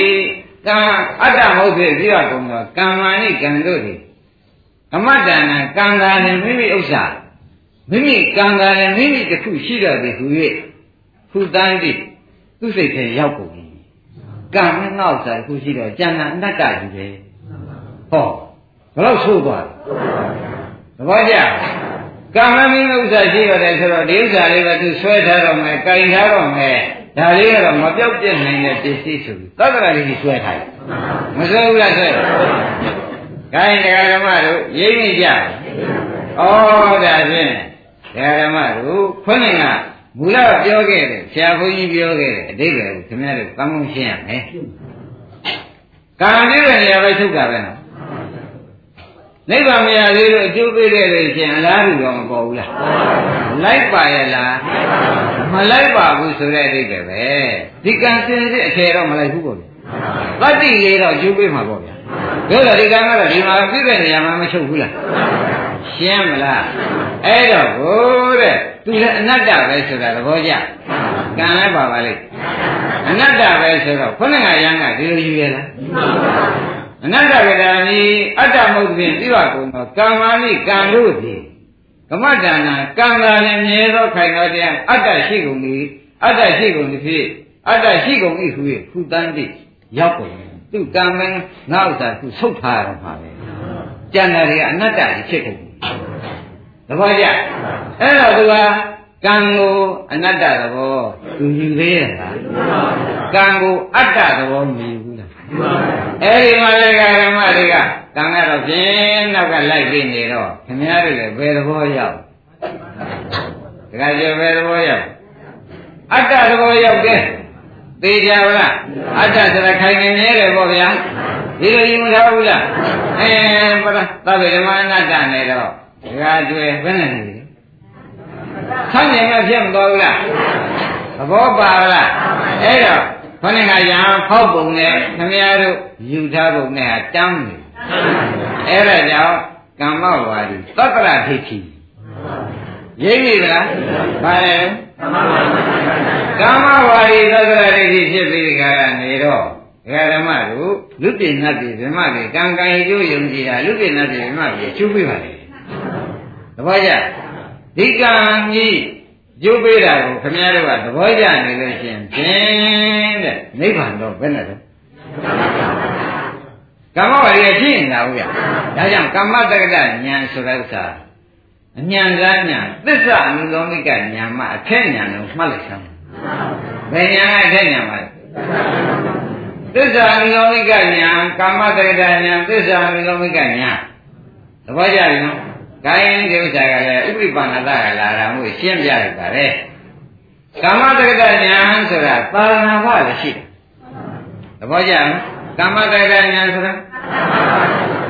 ကံအတ္တမဟုတ်ဖြစ်ပြီးတော့ကုန်တော့ကံမာနိကံတို့သည်ကမ္မဒါနကံတာရင်မိမိဥစ္စာမိမိကံတာရင်မိမိတစ်ခုရှိတော်သည်ဟူ၍ဖူတန်းသည်သူ့စိတ်ထဲရောက်ကုန်၏ ကံနဲ့ငေါ့စားခုရှိတော့ကျန်တာအနတ္တကြီးပဲဟောဘယ်တော့ဆိုးသွားလဲသဘောကျကံမမင်းဥစ္စာရှိရတယ်ဆိုတော့ဒီဥစ္စာလေးပဲသူဆွဲထားတော့မယ်၊ကင်ထားတော့မယ်ဒါလေးကတော့မပြောက်ပြစ်နိုင်တဲ့ပစ္စည်းဆိုပြီးသတ္တရာလေးကြီးဆွဲထားတယ်မဆွဲဘူးလားဆွဲကိုင်းတရားဓမ္မတို့ရိပ်နေကြဩဒါဖြင့်တရားဓမ္မတို့ခွန်းနေက မူလပြောခဲ့တယ်ဆရာဘုန်းကြီးပြောခဲ့တယ်အတိတ်ပဲခင်ဗျားတို့ကောင်းကောင်းရှင်းရမယ်။ကာမတိတဲ့နေရာပဲထုတ်တာပဲနော်။နိဗ္ဗာန်မရသေးလို့အကျိုးပေးတဲ့လို့ရှင်အလားတူတော့မပေါ်ဘူးလား။လိုက်ပါရဲ့လား။မလိုက်ပါဘူးဆိုတဲ့အတိတ်ပဲပဲ။ဒီကံစင်စစ်အခြေတော့မလိုက်ဘူးပေါ့ဗျာ။သတ္တိလေးတော့အကျိုးပေးမှာပေါ့ဗျာ။တို့တော့ဒီကံကတော့ဒီမှာပြည့်တဲ့နေရာမှာမချုပ်ဘူးလား။ရှင်းမလား။ အဲ့တော့ဘိုးတဲ့သူလည်းအနတ္တပဲဆိုတာသဘောကျကံလည်းပါပါလိမ့်အနတ္တပဲဆိုတော့ခုနကရန်ကဒီလိုယူရလားအနတ္တကတာနိအတ္တမဟုတ်ဖြင့်သိပါကုန်သောကံမာနိကံတို့သည်ကမ္မဒါနကံသာလည်းမြဲသောခိုင်တော်တရားအတ္တရှိကုန်၏အတ္တရှိကုန်သည်ဖြင့်အတ္တရှိကုန်၏ဟူ၍ခုတန်းတိရောက်ကုန်သူကံမင်းငါဥစ္စာသူဆုတ်ထားရမှာပဲကျန်တယ်ကအနတ္တကြီးဖြစ်ကုန် သဘောကျအဲ့တော့သူကကံကိုအနတ္တသဘောသူယူသေးရဲ့လားကံကိုအတ္တသဘောမယူဘူးလားအဲ့ဒီမှာလည်းဓမ္မတွေကကံကတော့ဖြင်းနောက်ကလိုက်ပြီးနေတော့ခင်ဗျားတို့လည်းဘယ်သဘောရောက်တခါကျဘယ်သဘောရောက်အတ္တသဘောရောက်တယ်သိကြပါလားအတ္တဆိုတာခိုင်နေနေတယ်ပေါ့ဗျာဒီလိုယူမထားဘူးလားအဲပရသဗ္ဗေဓမ္မအနတ္တနဲ့တော့ ဒကာကျွယ်ဘယ်နဲ့နေလဲဆန်းကျင်မှဖြစ်မတော်ဘူးလားသဘောပါလားအဲ့တော့ခொနဲ့ကရံဖောက်ပုံနဲ့ခမည်းတော်ယူထားပုံနဲ့ဟာတမ်းနေအဲ့ဒါကြောင့်ကမ္မဝါဒီသတ္တရဒိဋ္ဌိရိပ်ပြီလားဘာလဲကမ္မဝါဒီသတ္တရဒိဋ္ဌိဖြစ်ပြီးကြတာနေတော့ဒကာဓမ္မတို့လူပြင်းတ်ပြဓမ္မတွေကံကံအကျိုးယုံကြည်တာလူပြင်းတ်ပြဓမ္မတွေကျူးပြပါလေ သဘောကျဒီကံကြီးကျိုးပေးတာကိုခင်ဗျားတို့ကသဘောကျနေလို့ရှိရင်ဖြင့်တဲ့နိဗ္ဗာန်တော့ဘယ်နဲ့လဲကမ္မဝါရီရှိနေတာဟုတ်ရဒါကြောင့်ကမ္မတက္ကဋဉာဏ်ဆိုတဲ့ဥစ္စာအဉာဏ်ကားဉာဏ်သစ္စာအနုလောမိကဉာဏ်မှာအထက်ဉာဏ်ကိုမှတ်လိုက်စမ်းဘယ်ဉာဏ်ကအထက်ဉာဏ်ပါလဲသစ္စာအနုလောမိကဉာဏ်ကမ္မတက္ကဋဉာဏ်သစ္စာအနုလောမိကဉာဏ်သဘောကျပြီနော် ကိုင်းဒီဥစ္စာကလည်းဥပိ္ပန္နတကလာတာမှုရှင်းပြလိုက်ပါလေကာမတက္ကဋဉာဏ်ဆိုတာပါရဏဘလည်းရှိတယ်သဘောကျလားကာမတက္ကဋဉာဏ်ဆိုတာ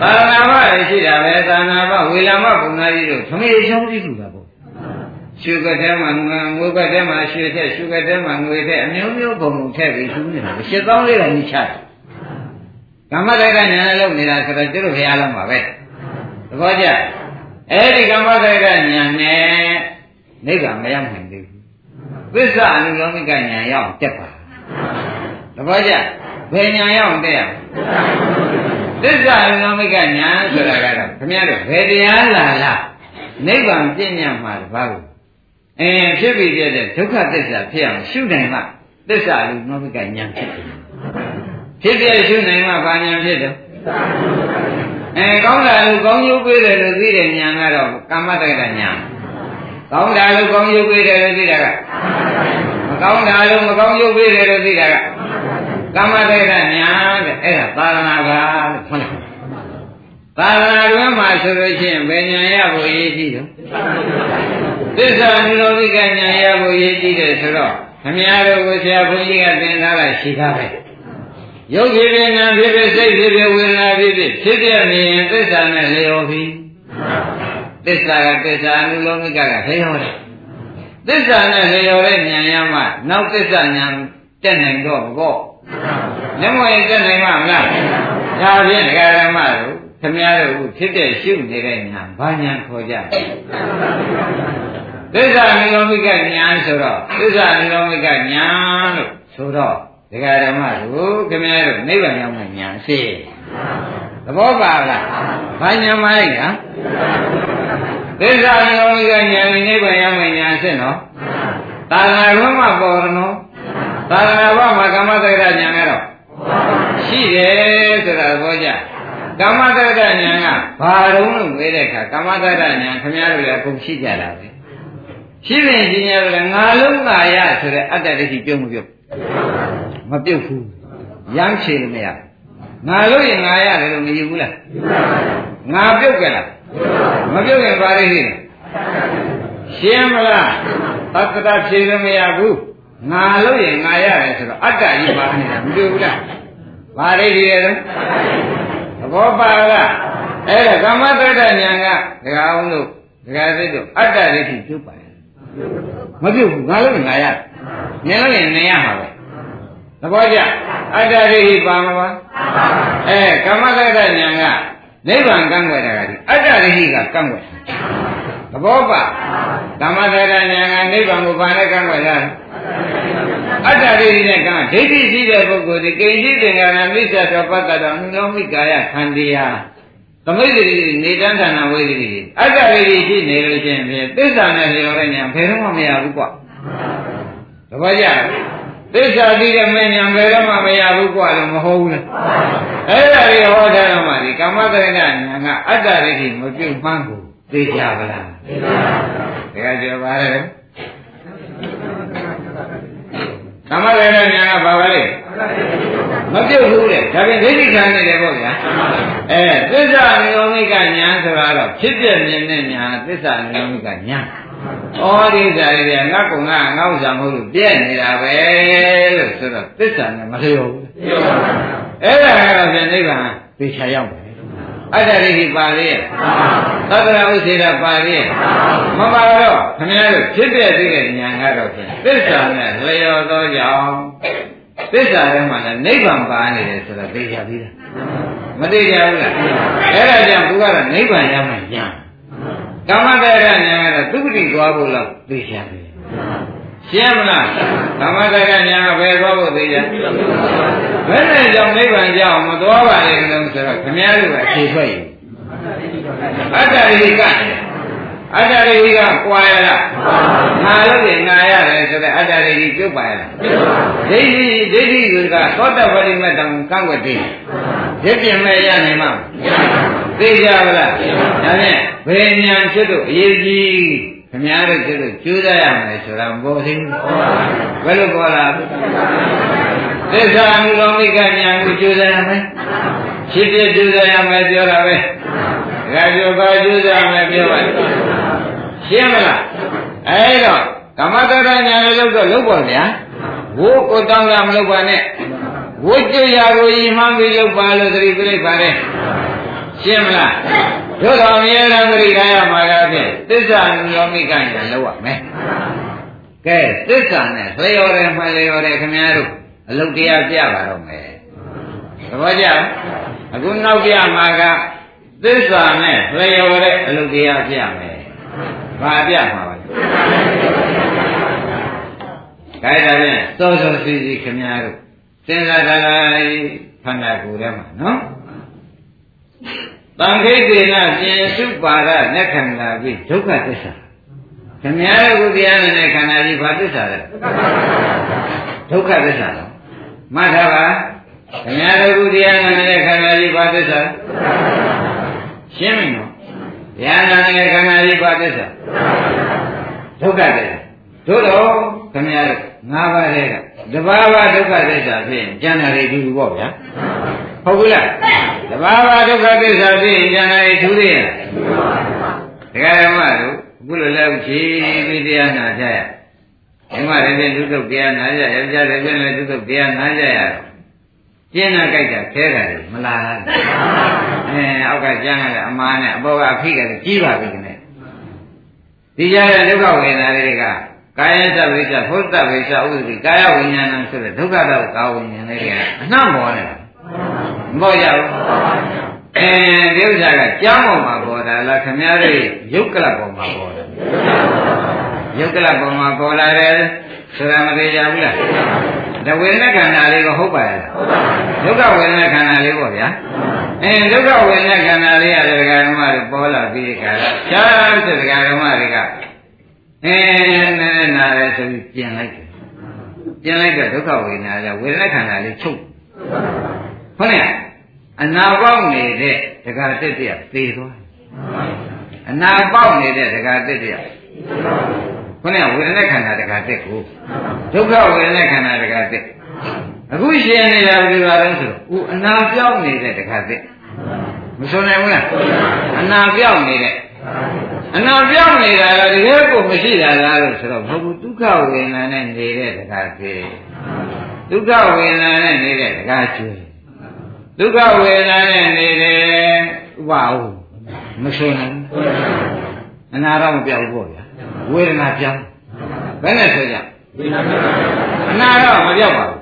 သာသနာ့ဘလည်းရှိတာပဲသာသနာ့ဘဝေလာမပုံနာကြီးတို့သမီးချောင်းကြီးလူတာပေါ့ရှုကတဲ့မှာငွေကတဲ့မှာရွှေထက်ရှုကတဲ့မှာငွေထက်အမျိုးမျိုးပုံပုံထည့်ပြီးရှုနေတာရှစ်သောင်းလေးကကြီးချတယ်ကမ္မတက္ကညာနဲ့လုပ်နေတာဆိုတော့ကျတို့ဘုရားလုံးပါပဲသဘောကျ အဲ့ဒီကမ္မတက္ကညာနဲ့နိဗ္ဗာန်မရနိုင်သေးဘူးသစ္စာအနုလောမိကညာရောက်တက်ပါသဘောကျဘယ်ညာရောက်တက်ရသစ္စာအနုလောမိကညာဆိုတာကတော့ခင်ဗျားတို့ဘယ်တရားလာလားနိဗ္ဗာန်ပြည့်ညတ်မှာတပါးကိုအဲဖြစ်ပြီးပြတဲ့ဒုက္ခသစ္စာဖြစ်အောင်ရှုနိုင်မှသစ္စာအနုလောမိကညာဖြစ်တယ်ဖြစ်ပြရှုနိုင်မှဘာညာဖြစ်တယ် အဲကောင်းတာလို့ကောင်းကျိုးပေးတယ်လို့သိတဲ့ညာကတော့ကမ္မတက္ကညာကောင်းတာလို့ကောင်းကျိုးပေးတယ်လို့သိတာကမကောင်းတာလို့မကောင်းကျိုးပေးတယ်လို့သိတာကကမ္မတက္ကညာတဲ့အဲ့ဒါသာသနာကလို့ခေါ်တယ်သာသနာတွင်မှာဆိုလို့ရှိရင်ဘယ်ညာရဖို့ရည်ကြည့်တော့သစ္စာနိရောဓိကညာရဖို့ရည်ကြည့်တယ်ဆိုတော့ခမည်းတော်ကိုဆရာဘုန်းကြီးကသင်ထားတာရှိတာပဲ ရုပ်ဖြစ်ဖြစ်နာဖြစ်ဖြစ်စိတ်ဖြစ်ဖြစ်ဝေဒနာဖြစ်ဖြစ်ဖြစ်ပြနေရင်သစ္စာနဲ့လျော်ပြီသစ္စာကသစ္စာအနုလောမိကကလျော်တယ်သစ္စာနဲ့လျော်တဲ့ဉာဏ်ရမှနောက်သစ္စာဉာဏ်တက်နိုင်တော့ဘောမျက်မှောက်ရင်တက်နိုင်မှာမလားဒါဖြင့်ဒကာရမတို့ခမည်းတော်ဖြစ်တဲ့ရှုနေတဲ့ဉာဏ်ဘာဉာဏ်ခေါ်ကြသစ္စာအနုလောမိကဉာဏ်ဆိုတော့သစ္စာအနုလောမိကဉာဏ်လို့ဆိုတော့ ဒကာဓမ္မတို့ခင်ဗျားတို့နိဗ္ဗာန်ရောက်မယ့်ညာရှိသဘောပါလားဘာညာမလိုက်လားသစ္စာယောဂိကညာနိဗ္ဗာန်ရောက်မယ့်ညာရှိနော်သာသနာ့ဘုမပေါ်ရနော်သာသနာ့ဘမှာကမ္မတက္ကရာညာကတော့ရှိတယ်ဆိုတာသဘောကျကမ္မတက္ကရာညာကဘာတုံးလို့မေးတဲ့အခါကမ္မတက္ကရာညာခင်ဗျားတို့လည်းအကုန်ရှိကြတာပဲရှိရင်ရှင်ရတယ်ငါလုံးငါရဆိုတဲ့အတ္တဒိဋ္ဌိပြုံးမပြုတ် မပြုတ်ဘူးရမ်းချေလို့မရငါလို့ရင်ငါရတယ်လို့မယူဘူးလားငါပြုတ်ကြလားမပြုတ်ရင်ဘာလို့ရှိလဲရှင်းမလားသတ္တတဖြေလို့မရဘူးငါလို့ရင်ငါရတယ်ဆိုတော့အတ္တကြီးပါနေတာမတွေ့ဘူးလားဘာလေးတွေလဲသဘောပါလားအဲ့ဒါကမ္မတ္တဉာဏ်ကဒကာအောင်တို့ဒကာစိတ်တို့အတ္တဒိဋ္ဌိပြုတ်ပါရဲ့မပြုတ်ဘူးငါလို့ငါရတယ်နင်လို့ရင်နင်ရမှာပဲ သဘောကျအတ္တရိဟိပါမပါအဲကမ္မတက္ကဉာဏ်ကနိဗ္ဗာန်ကံွယ်တာကဒီအတ္တရိဟိကကံွယ်သဘောပါကမ္မတက္ကဉာဏ်ကနိဗ္ဗာန်ကိုဘာနဲ့ကံွယ်တာအတ္တရိဟိနဲ့ကံဒိဋ္ဌိရှိတဲ့ပုဂ္ဂိုလ်ဒီကိဉ္စိသင်္ကာရမိစ္ဆာတော်ပတ္တတော်အနုလောမိကာယခန္တီဟာသမိတ်တိနေတန်းဌာနဝိသေတိအတ္တရိဟိရှိနေလို့ချင်းဖြင့်သစ္စာနဲ့လျော်တဲ့ညာဘယ်တော့မှမရဘူးကွသဘောကျ သစ္စာသိတဲ့မဉ္ဇဉ်ဘယ်တော့မှမရဘူးကွာလို့မဟုတ်ဘူးလားအဲ့ဒါတွေဟောထားတော့မှဒီကမ္မတရဏညာကအတ္တရိတိမပြုတ်မှန်းကိုသိကြပါလားသိပါပါဒါကကြောပါရဲ့ကမ္မတရဏညာကဘာပါလဲမပြုတ်ဘူးလေဒါပြန်ဒိဋ္ဌိခံနေတယ်ပေါ့ဗျာအဲသစ္စာနိရောဓိကညာဆိုတာတော့ဖြစ်ပြမြင်တဲ့ညာသစ္စာနိရောဓိကညာ ဩဒီစားရည်ငါကုံကငါဥစ္စာမဟုတ်လို့ပြည့်နေတာပဲလို့ဆိုတော့သစ္စာနဲ့မလျော်ဘူးအဲ့ဒါကတော့ပြန်နိဗ္ဗာန်သိချာရောက်တယ်အတ္တရိဟိပါလေသတ္တရာဥစေရပါလေမပါတော့ခင်ဗျားတို့ဖြစ်တဲ့သိတဲ့ဉာဏ်ကတော့ဖြင့်သစ္စာနဲ့လျော်သောကြောင့်သစ္စာထဲမှာလည်းနိဗ္ဗာန်ပါနေတယ်ဆိုတာသိကြပြီလားမသိကြဘူးလားအဲ့ဒါကြောင့်သူကတော့နိဗ္ဗာန်ရမယ်ညာ ကမ္မတရညာကတော့သုတိသွားဖို့လောက်သိချင်တယ်ရှင်းမလားကမ္မတရညာကဘယ်သွားဖို့သိချင်ဘယ်နဲ့ကြောင့်နိဗ္ဗာန်ကြောင့်မသွားပါလေလို့ဆိုတော့ခမည်းတော်ကအခြေထွက်ရင်အတ္တရိက အတ္တရိကကွာရလားငါလို့ရင်ငါရတယ်ဆိုတဲ့အတ္တရိပြုတ်ပါရလားဒိဋ္ဌိဒိဋ္ဌိကသောတပတိမတံကံဝတိရစ်ပြင်မဲ့ရနိုင်မှာသိကြပါလားဒါဖြင့်ဘယ်ဉာဏ်ဖြစ်လို့အရေးကြီးခင်ဗျားတို့ဖြစ်လို့ကျိုးစားရမယ်ဆိုတာမပေါ်သေးဘူးဘယ်လိုပေါ်လာသစ္စာအနုလောမိကဉာဏ်ကိုကျိုးစားရမယ်ဖြစ်ဖြစ်ကျိုးစားရမယ်ပြောတာပဲဒါကြောပါကျိုးစားမယ်ပြောပါ ရှင်းမလားအဲ့တော့ကမ္မတရညာလို့တော့လုပ်ပါဗျာဘိုးကိုတောင်းတာမလုပ်ပါနဲ့ဝိကျွရာကိုဤမှန်းပြီးလုပ်ပါလို့သတိပြလိုက်ပါလေရှင်းမလားတို့တော်မြဲတမ်းသတိထားရမှာကဖြင့်သစ္စာနုလောမိကညာလောက်ရမယ်ကဲသစ္စာနဲ့လျော်တယ်မှလျော်တယ်ခင်ဗျားတို့အလုတ်တရားပြပါတော့မယ်သဘောကျအခုနောက်ပြမှာကသစ္စာနဲ့လျော်တဲ့အလုတ်တရားပြမယ် ဘာပြမှာပါလဲခိုင်းတာဖြင့်စောစောစီစီခင်ဗျားတို့စဉ်းစားကြလိုက်ခန္ဓာကိုယ်ထဲမှာနော်တန်ခိတေနပြင်စုပါဒနဲ့ခန္ဓာပြီးဒုက္ခသစ္စာခင်ဗျားတို့တရားနဲ့ခန္ဓာကြီးဘာသစ္စာလဲဒုက္ခသစ္စာတော့မှတ်ထားပါခင်ဗျားတို့တရားနဲ့ခန္ဓာကြီးဘာသစ္စာရှင်းပြီနော် တရားနဲ့ခန္ဓာကြီးဘာသစ္စာဒုက္ခသစ္စာတို့တော့ခင်ဗျားတို့ငါးပါးတည်းကတဘာဝဒုက္ခသစ္စာဖြင့်ကျန်တာတွေဒီလိုပေါ့ဗျာဟုတ်ဘူးလားတဘာဝဒုက္ခသစ္စာဖြင့်ကျန်တာတွေထူးသေးရဲ့တရားဓမ္မတို့အခုလိုလဲဖြည်းဖြည်းတရားနာကြရဓမ္မတွေဖြင့်ဒုက္ခတရားနာကြရကြတယ်ဖြင့်လည်းဒုက္ခတရားနာကြရ ကျင်းနာကြိုက်တာခဲတာလေမလာဘူးအဲအောက်ကကျမ်းရတယ်အမားနဲ့အပေါ်ကအဖိကလည်းကြီးပါပြီခင်ဗျဒီကြတဲ့ဒုက္ခဝေဒနာတွေကကာယသဗ္ဗိစ္ဆဖုတ္တဗိစ္ဆဥဒ္ဓိကာယဝိညာဏဆိုတဲ့ဒုက္ခတော့ကာဝိညာဉ်လေးတွေကအနှံ့ပေါ်နေတာမပေါ်ရဘူးအဲဒီဥစ္စာကကြောင်းပေါ်မှာပေါ်တာလားခမည်းတော်ရုပ်ကလပ်ပေါ်မှာပေါ်တယ်ရုပ်ကလပ်ပေါ်မှာပေါ်လာတယ် ဆိုတာမသေးကြဘူးလားတဝေဒနာခန္ဓာလေးကဟုတ်ပါရဲ့ဒုက္ခဝေဒနာခန္ဓာလေးပေါ့ဗျာအဲဒုက္ခဝေဒနာခန္ဓာလေးရတဲ့ဒကာဓမ္မတွေပေါ်လာပြီးခါတော့ရှားတဲ့ဒကာဓမ္မတွေကအဲနဲ့နာရဲဆိုပြီးပြင်လိုက်တယ်ပြင်လိုက်တော့ဒုက္ခဝေဒနာကဝေဒနာခန္ဓာလေးချုပ်ဟုတ်လားအနာပေါက်နေတဲ့ဒကာတက်တည်းသေသွားအနာပေါက်နေတဲ့ဒကာတက်တည်း ခုနကဝေဒနာခန္ဓာဒကာတက်ကိုဒုက္ခဝေဒနာခန္ဓာဒကာတက်အခုရှင်နေတာဘယ်လိုလဲဆိုတော့ဦးအနာပြောင်းနေတဲ့ဒကာတက်မဆိုနိုင်ဘူးလားအနာပြောင်းနေတဲ့အနာပြောင်းနေတာကတကယ်ကိုမရှိတာလားလို့ဆိုတော့မဟုတ်ဘူးဒုက္ခဝေဒနာနဲ့နေတဲ့တကားသေးဒုက္ခဝေဒနာနဲ့နေတဲ့တကားကျွေးဒုက္ခဝေဒနာနဲ့နေတယ်ဥပဟုတ်မဆိုနိုင်အနာတော့မပြောက်ဘူးပေါ့ဗျာ ဝေဒနာပြောင်းဘယ်နဲ့ဆိုကြအနာတော့မပြောက်ပါဘူး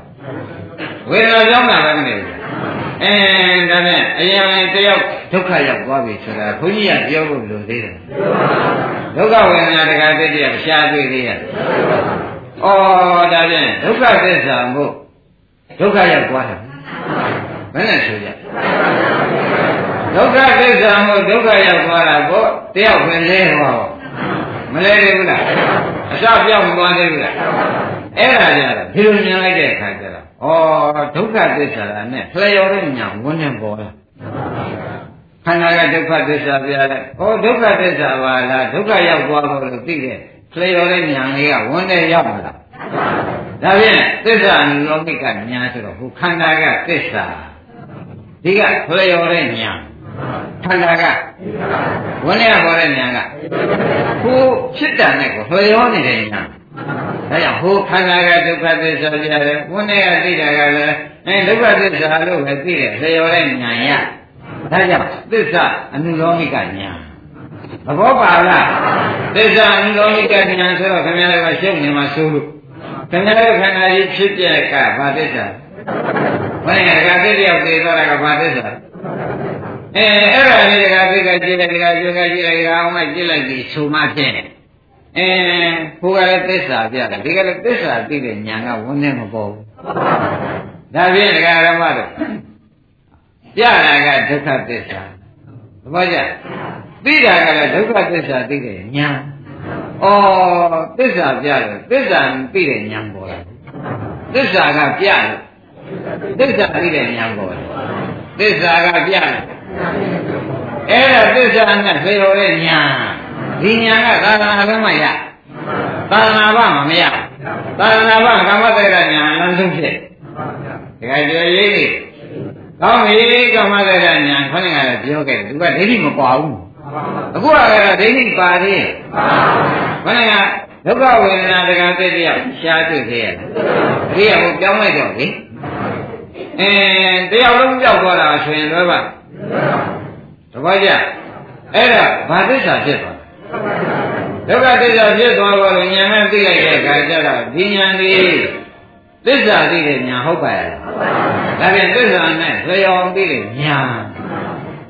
ဝေဒနာပြောင်းတာလည်းမနေဘူးအဲဒါနဲ့အရင်တယောက်ဒုက္ခရောက်သွားပြီဆိုတာဘုန်းကြီးကပြောဖို့လိုသေးတယ်ဒုက္ခဝေဒနာတခါတည်းတည်းရှားတွေ့သေးရဲ့ဩဒါဖြင့်ဒုက္ခသစ္စာမို့ဒုက္ခရောက်သွားတယ်ဘယ်နဲ့ဆိုကြဒုက္ခသစ္စာမို့ဒုက္ခရောက်သွားတာပေါ့တယောက်ပဲလဲသွား မလဲသေးဘူးလားအစပြောင်းမသွားသေးဘူးလားအဲ့ဒါကြတော့ဒီလိုမြင်လိုက်တဲ့အခါကျတော့ဩဒုက္ခသစ္စာနဲ့ဖလျော်တဲ့ညာဝန်းနေပေါ်လာခန္ဓာကဒုက္ခသစ္စာပြရတယ်။ဩဒုက္ခသစ္စာပါလားဒုက္ခရောက်သွားလို့လို့သိတဲ့ဖလျော်တဲ့ညာလေးကဝန်းနေရောက်လာတာ။ဒါဖြင့်သစ္စာအနုလောမိကညာဆိုတော့ဟိုခန္ဓာကသစ္စာဒီကဖလျော်တဲ့ညာ ခန္ဓာကဝန်းနေပေါ်တဲ့ညာကဟိုဖြစ်တာနဲ့ကိုဖလျော်နေတဲ့ညာဒါကြောင့်ဟိုခန္ဓာကဒုက္ခသစ္စာပြရတယ်ဝန်းနေကသိတာကလည်းအဲဒုက္ခသစ္စာလို့ပဲသိတယ်ဖလျော်တဲ့ညာရဒါကြောင့်သစ္စာအနုလောမိကညာသဘောပါလားသစ္စာအနုလောမိကညာဆိုတော့ခင်ဗျားတို့ကရှုပ်နေမှာဆိုလို့ခင်ဗျားတို့ခန္ဓာကြီးဖြစ်ပြက်ကဘာသစ္စာဘယ်ကကသစ္စာပြေသွားတာကဘာသစ္စာ အဲအဲ့ဒါလေးကသိကကြည့်လိုက်ကြည့်လိုက်ကြည့်လိုက်အောင်မှကြည့်လိုက်ပြီးဆိုမှဖြစ်နေအဲဟိုကလည်းသစ္စာပြတယ်ဒီကလည်းသစ္စာသိတဲ့ညာကဝန်းနေမပေါ်ဘူးဒါဖြင့်ဒကာရမတို့ပြတာကဒုက္ခသစ္စာသဘောကျသိတာကလည်းဒုက္ခသစ္စာသိတဲ့ညာဩသစ္စာပြတယ်သစ္စာသိတဲ့ညာပေါ်လာသစ္စာကပြတယ်သစ္စာသိတဲ့ညာပေါ်တယ်သစ္စာကပြတယ် အဲ့ဒါသစ္စာနဲ့ဖေတော်တဲ့ညာဒီညာကသာသနာ့ဘက်မှရသာသနာ့ဘမမရသာသနာ့ဘကမ္မတေရညာလမ်းဆုံးဖြစ်ဒီကကြွေရေးလေးကောင်းပြီကမ္မတေရညာခေါင်းကလည်းပြောခဲ့တယ်သူကဒိဋ္ဌိမပွားဘူးအခုကလည်းဒိဋ္ဌိပါသေးခေါင်းကဒုက္ခဝေဒနာတကံသိတရားရှားတွေ့ခဲ့ရတယ်အရိယာကိုပြောင်းလိုက်တော့လေအဲတယောက်လုံးကြောက်သွားတာဆိုရင်တော့ပါ တပည့်ကြအဲ့ဒါဘာသစ္စာဖြစ်သွားဒုက္ခသစ္စာဖြစ်သွားပါလို့ဉာဏ်နဲ့သိလိုက်တဲ့အခါကျတော့ဒီဉာဏ်ဒီသစ္စာသိတဲ့ဉာဏ်ဟုတ်ပါရဲ့ဒါပြန်သစ္စာနဲ့လျော်သိတဲ့ဉာဏ်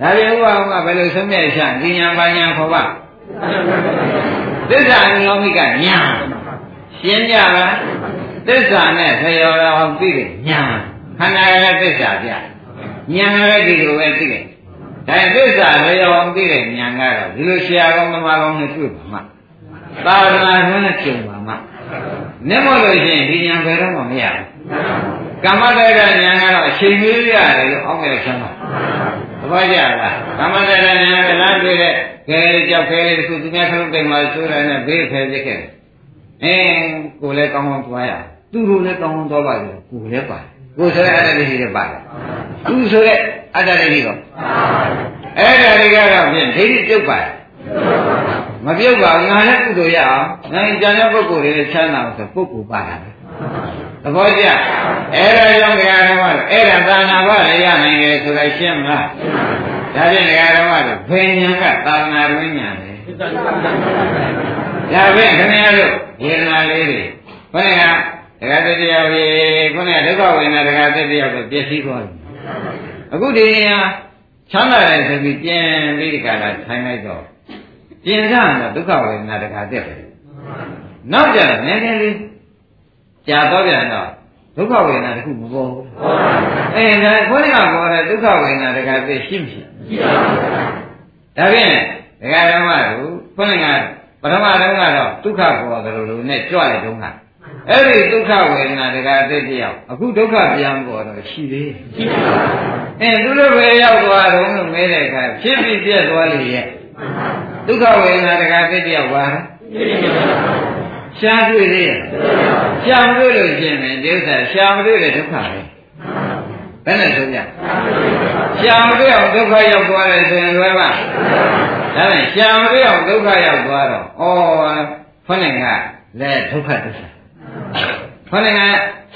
ဒါပြန်ဥပအောင်ကဘယ်လိုဆုံးဖြတ်ချဒီဉာဏ်ပါဉာဏ်ခေါ်ပါသစ္စာအလောမိကဉာဏ်ရှင်းကြလားသစ္စာနဲ့လျော်အောင်သိတဲ့ဉာဏ်ခန္ဓာရဲ့သစ္စာပြ ဉာဏ်ရဲ့ဒီလိုပဲသိတယ်ဒါသစ္စာလျော်အောင်သိတဲ့ဉာဏ်ကတော့ဒီလိုဆရာကောင်းသမားကောင်းနဲ့တွေ့ပါမှသာသနာ့ဘုန်းနဲ့ကြုံပါမှမျက်မှောက်လို့ရှိရင်ဒီဉာဏ်ဘယ်တော့မှမရဘူးကမ္မတရဉာဏ်ကတော့အချိန်ကြီးရတယ်လို့အောက်မဲ့ဆန်းပါသဘောကျလားကမ္မတရဉာဏ်ကလားတွေ့တဲ့ခဲကြောက်ခဲလေးတစ်ခုသူများခလုံးတိမ်မှာဆိုးတယ်နဲ့ဘေးဖယ်ပြစ်ခဲ့တယ်အင်းကိုလည်းကောင်းကောင်းသွားရသူတို့လည်းကောင်းကောင်းသွားပါလေကိုလည်းပါ ကိုဆိုတဲ့အတ္တလေးတွေပါတယ်သူဆိုတဲ့အတ္တလေးတွေကအဲ့ဒါတွေကတော့ဖြင့်ဒိဋ္ဌိပြုတ်ပါတယ်မပြုတ်ပါဘူးငါလည်းကုသိုလ်ရအောင်ငါကြံတဲ့ပုဂ္ဂိုလ်တွေလည်းချမ်းသာအောင်ဆိုပုဂ္ဂိုလ်ပါတာပဲသဘောကျအဲ့ဒါကြောင့်တရားဓမ္မတို့အဲ့ဒါသာနာပါလေရနိုင်တယ်ဆိုတာရှင်းမလားဒါဖြင့်တရားဓမ္မတို့ဘယ်ညာကသာနာရင်းညာလဲဒါဖြင့်ခင်ဗျားတို့ယေဒနာလေးတွေဘယ် ကတရားတရားပြီခုနကဒုက္ခဝေဒနာတရားတရားပဲပြည့်စည်သွားတယ်အခုဒီနေရာချမ်းသာတယ်ဆိုပြီးပြန်ပြီးဒီကလာထိုင်လိုက်တော့ပြင်စားတော့ဒုက္ခဝေဒနာတရားတက်တယ်နောက်ကြတော့နည်းနည်းလေးကြာတော့ပြန်တော့ဒုက္ခဝေဒနာတခုမပေါ်ဘူးအဲဒါခေါင်းကပေါ်တဲ့ဒုက္ခဝေဒနာတရားတက်ရှိမရှိရှိပါဘူးဒါဖြင့်ဒကာဓမ္မတို့ခုနကပထမတုန်းကတော့ဒုက္ခပေါ်တယ်လို့နဲ့ကြွလိုက်တုန်းက အဲ့ဒီဒုက္ခဝေဒနာတရားအစ်တယောက်အခုဒုက္ခပြန်ပေါ်တော့ရှိသေးရှိပါဘူးအဲသူတို့ပဲရောက်သွားတော့လို့မဲတဲ့အခါဖြစ်ပြီးပြက်သွားလေရဲ့ဒုက္ခဝေဒနာတရားအစ်တယောက်ပါရှားတွေ့သေးရဲ့ရှားမတွေ့လို့ရှင်မယ်ဒီဥစ္စာရှားမတွေ့တဲ့ဒုက္ခပဲဘယ်နဲ့ဆိုကြရှားမတွေ့အောင်ဒုက္ခရောက်သွားတယ်ဆိုရင်လွယ်ပါဒါနဲ့ရှားမတွေ့အောင်ဒုက္ခရောက်သွားတော့ဩခொနဲ့ကလည်းဒုက္ခသ စ္စာခொနဲ့က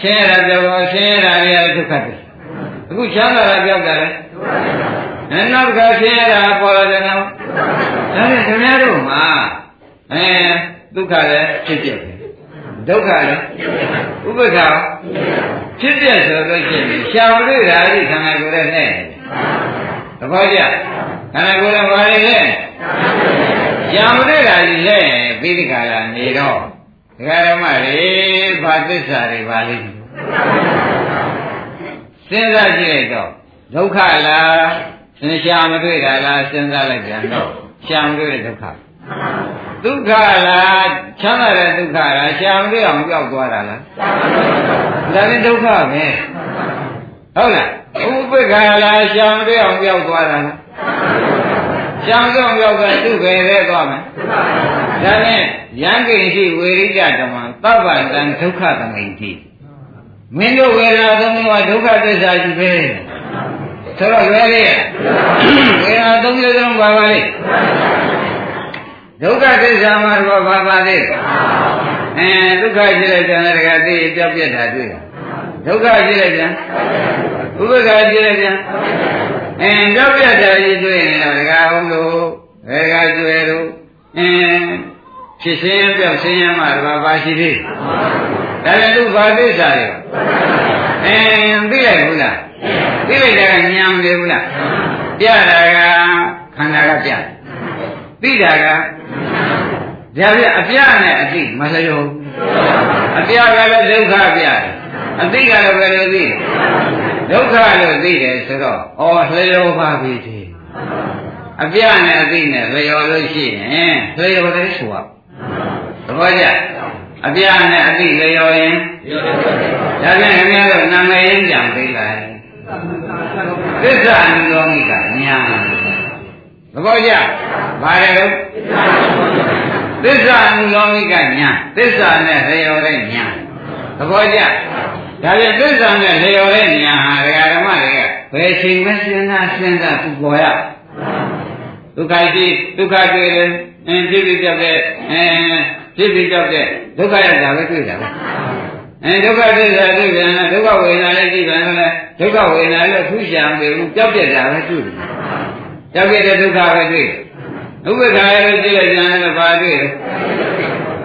ဆင်းရဲတာပြောတော့ဆင်းရဲတာတွေလည်းဒုက္ခသစ္စာအခုချမ်းသာတာပြောကြတယ်အဲနောက်ကဆင်းရဲတာပေါ်လာတယ်နော်ဒါနဲ့ခင်ဗျားတို့မှာအဲဒုက္ခလည်းဖြစ်ဖြစ်ပဲဒုက္ခလည်းဥပ္ပခါဖြစ်ပြဆိုလို့ရှိရင်ရှားလို့ဓာတိခန္ဓာကိုယ်နဲ့နဲ့သဘောကျခန္ဓာကိုယ်နဲ့ဘာလဲလဲရှားမလို့ဓာတိလဲပြီးဒီကလာနေတော့ ဒကာရမတွေဘာသစ္စာတွေပါလိမ့်စဉ်းစားကြည့်လိုက်တော့ဒုက္ခလားသင်ရှားမတွေ့တာလားစဉ်းစားလိုက်ပြန်တော့ရှားမတွေ့တဲ့ဒုက္ခဒုက္ခလားချမ်းသာတဲ့ဒုက္ခလားရှားမတွေ့အောင်ကြောက်သွားတာလားဒါလည်းဒုက္ခပဲဟုတ်လားဥပ္ပခါလားရှားမတွေ့အောင်ကြောက်သွားတာလားရှားမတွေ့အောင်ကြောက်တာသူ့ပဲသေးသွားမယ်ဒါနဲ့ ယံကိရှိဝေရိကြဓမ္မသဗ္ဗတံဒုက္ခသမိန်တိမင်းတို့ဝေဒနာသုံးမျိုးကဒုက္ခသစ္စာကြီးပဲဆိုတော့လွယ်လေဝေဒနာသုံးမျိုးလုံးပါပါလေဒုက္ခသစ္စာမှာတော့ဘာပါလဲအဲဒုက္ခရှိလိုက်ပြန်တကသိကြောက်ပြက်တာတွေ့တာဒုက္ခရှိလိုက်ပြန်ဥပ္ပခါရှိလိုက်ပြန်အဲကြောက်ပြက်တာကြီးတွေ့ရင်တော့ဒကာအောင်လို့ဒကာကျွဲလို့အင်း ဖြစ်စင်းပြောက်စင်းရမှာတော့ပါရှိသေးဒါလည်းသူဘာသစ္စာလဲအင်းသိလိုက်ဘူးလားသိလိုက်တာကညံနေဘူးလားပြတာကခန္ဓာကပြသိတာကဒါပြအပြနဲ့အသိမလျောအပြကလည်းဒုက္ခပြတယ်အသိကလည်းဘယ်လိုသိဒုက္ခလို့သိတယ်ဆိုတော့ဩလျောပါပြီဒီအပြနဲ့အသိနဲ့လျောလို့ရှိရင်လျောတယ်ဆိုတော့ သဘောကျအပြနဲ့အသိလျောရင်ဒါပြန်ခင်ဗျားတို့နာမည်ရင်းပြန်ပေးလိုက်သစ္စာအနုလောမိကညာသဘောကျဘာလဲလို့သစ္စာအနုလောမိကညာသစ္စာနဲ့လျောတဲ့ညာသဘောကျဒါပြန်သစ္စာနဲ့လျောတဲ့ညာဟာဒကာဓမ္မတွေကဘယ်ချိန်မှစဉ်းစားစဉ်းစားသူပေါ်ရဒုက္ခရှိဒုက္ခတွေ့တယ်အင်းဖြစ်ပြီးပြောက်တဲ့အဲ ဖြစ်ပြီးကြောက်တဲ့ဒုက္ခရတာပဲတွေ့တာပဲအဲဒုက္ခသစ္စာတွေ့ပြန်ဒုက္ခဝေဒနာလည်းကြည့်ပြန်လဲဒုက္ခဝေဒနာလည်းထူးရှာမပေဘူးကြောက်ပြက်တာပဲတွေ့တယ်ကြောက်တဲ့ဒုက္ခပဲတွေ့ဥပ္ပခါရလို့ကြည့်လိုက်ကြတယ်ဘာတွေ့လဲ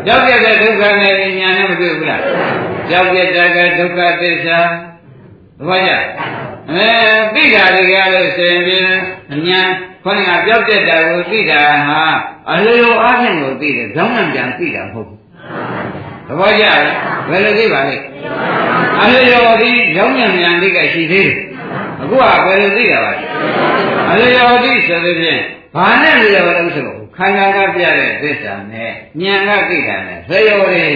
ကြောက်တဲ့ဒုက္ခနဲ့ညာနဲ့မတွေ့ဘူးလားကြောက်တဲ့ကဒုက္ခသစ္စာသဘောကျအဲသိတာတွေကလို့ဆိုရင်အညာ ခေါင်းကကြောက်တဲ့တာကိုသိတာဟာအလိုလိုအားဖြင့်ကိုသိတယ်ကြောင်းမှပြန်သိတာမဟုတ်ဘူးသဘောကျလားဘယ်လိုသိပါလဲအလိုလိုဒီကြောင်းမှပြန်သိကရှိသေးတယ်အခုကဘယ်လိုသိတာပါလဲအလိုလိုသိဆိုတဲ့ဖြင့်ဘာနဲ့လျော်လို့ဆိုတော့ခန္ဓာကပြတဲ့သစ္စာနဲ့ဉာဏ်ကသိတာနဲ့လျော်တယ်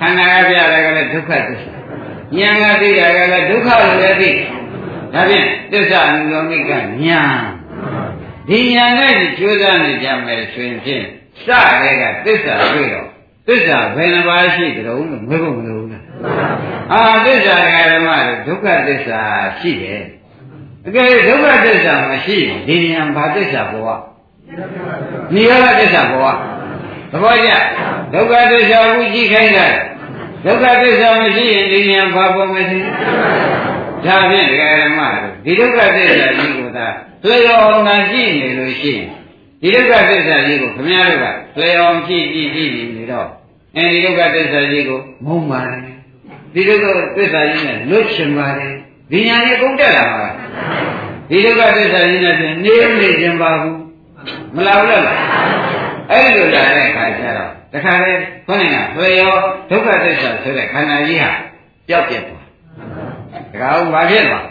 ခန္ဓာကပြတဲ့ကလည်းဒုက္ခသစ္စာဉာဏ်ကသိတာကလည်းဒုက္ခလို့လည်းသိဒါဖြင့်သစ္စာအနုလောမိကဉာဏ် ဒီဉာဏ်နဲ့ကြိုးစားနေကြမယ်ဆိုရင်ဖြင့်စတဲ့ကသစ္စာတွေ့တော့သစ္စာဘယ်နှပါးရှိကြုံလို့မေးဖို့မလိုဘူးလားအာသစ္စာဓမ္မဒုက္ခသစ္စာရှိတယ်အကယ်ဒုက္ခသစ္စာမရှိရင်ဒီဉာဏ်ဘာသစ္စာပေါ်နိရောဓသစ္စာပေါ်သဘောကျဒုက္ခသစ္စာကိုကြည့်ခိုင်းတာဒုက္ခသစ္စာမရှိရင်ဒီဉာဏ်ဘာပေါ်မရှိဒါဖြင့်ဓမ္မတို့ဒီဒုက္ခသစ္စာကြီးကိုသာ လျော်အောင်သာကြည့်နေလို့ရှိရင်ဒီဒုက္ခသစ္စာကြီးကိုခမည်းတော်ကလျော်အောင်ကြည့်ကြည့်ကြည့်နေတော့အဲဒီဒုက္ခသစ္စာကြီးကိုမုန်းပါတယ်ဒီဒုက္ခသစ္စာကြီးနဲ့လွတ်ချင်ပါတယ်ဒီညာကြီးကုန်တက်လာပါဒီဒုက္ခသစ္စာကြီးနဲ့ပြင်နေနေခြင်းပါဘူးမလာဘူးလားအဲ့ဒီလိုလာတဲ့ခါကျတော့တခါလေခေါင်းကဘယ်ရောဒုက္ခသစ္စာဆိုတဲ့ခန္ဓာကြီးဟာပျောက်ပြက်သွားတခါဦးဘာဖြစ်သွား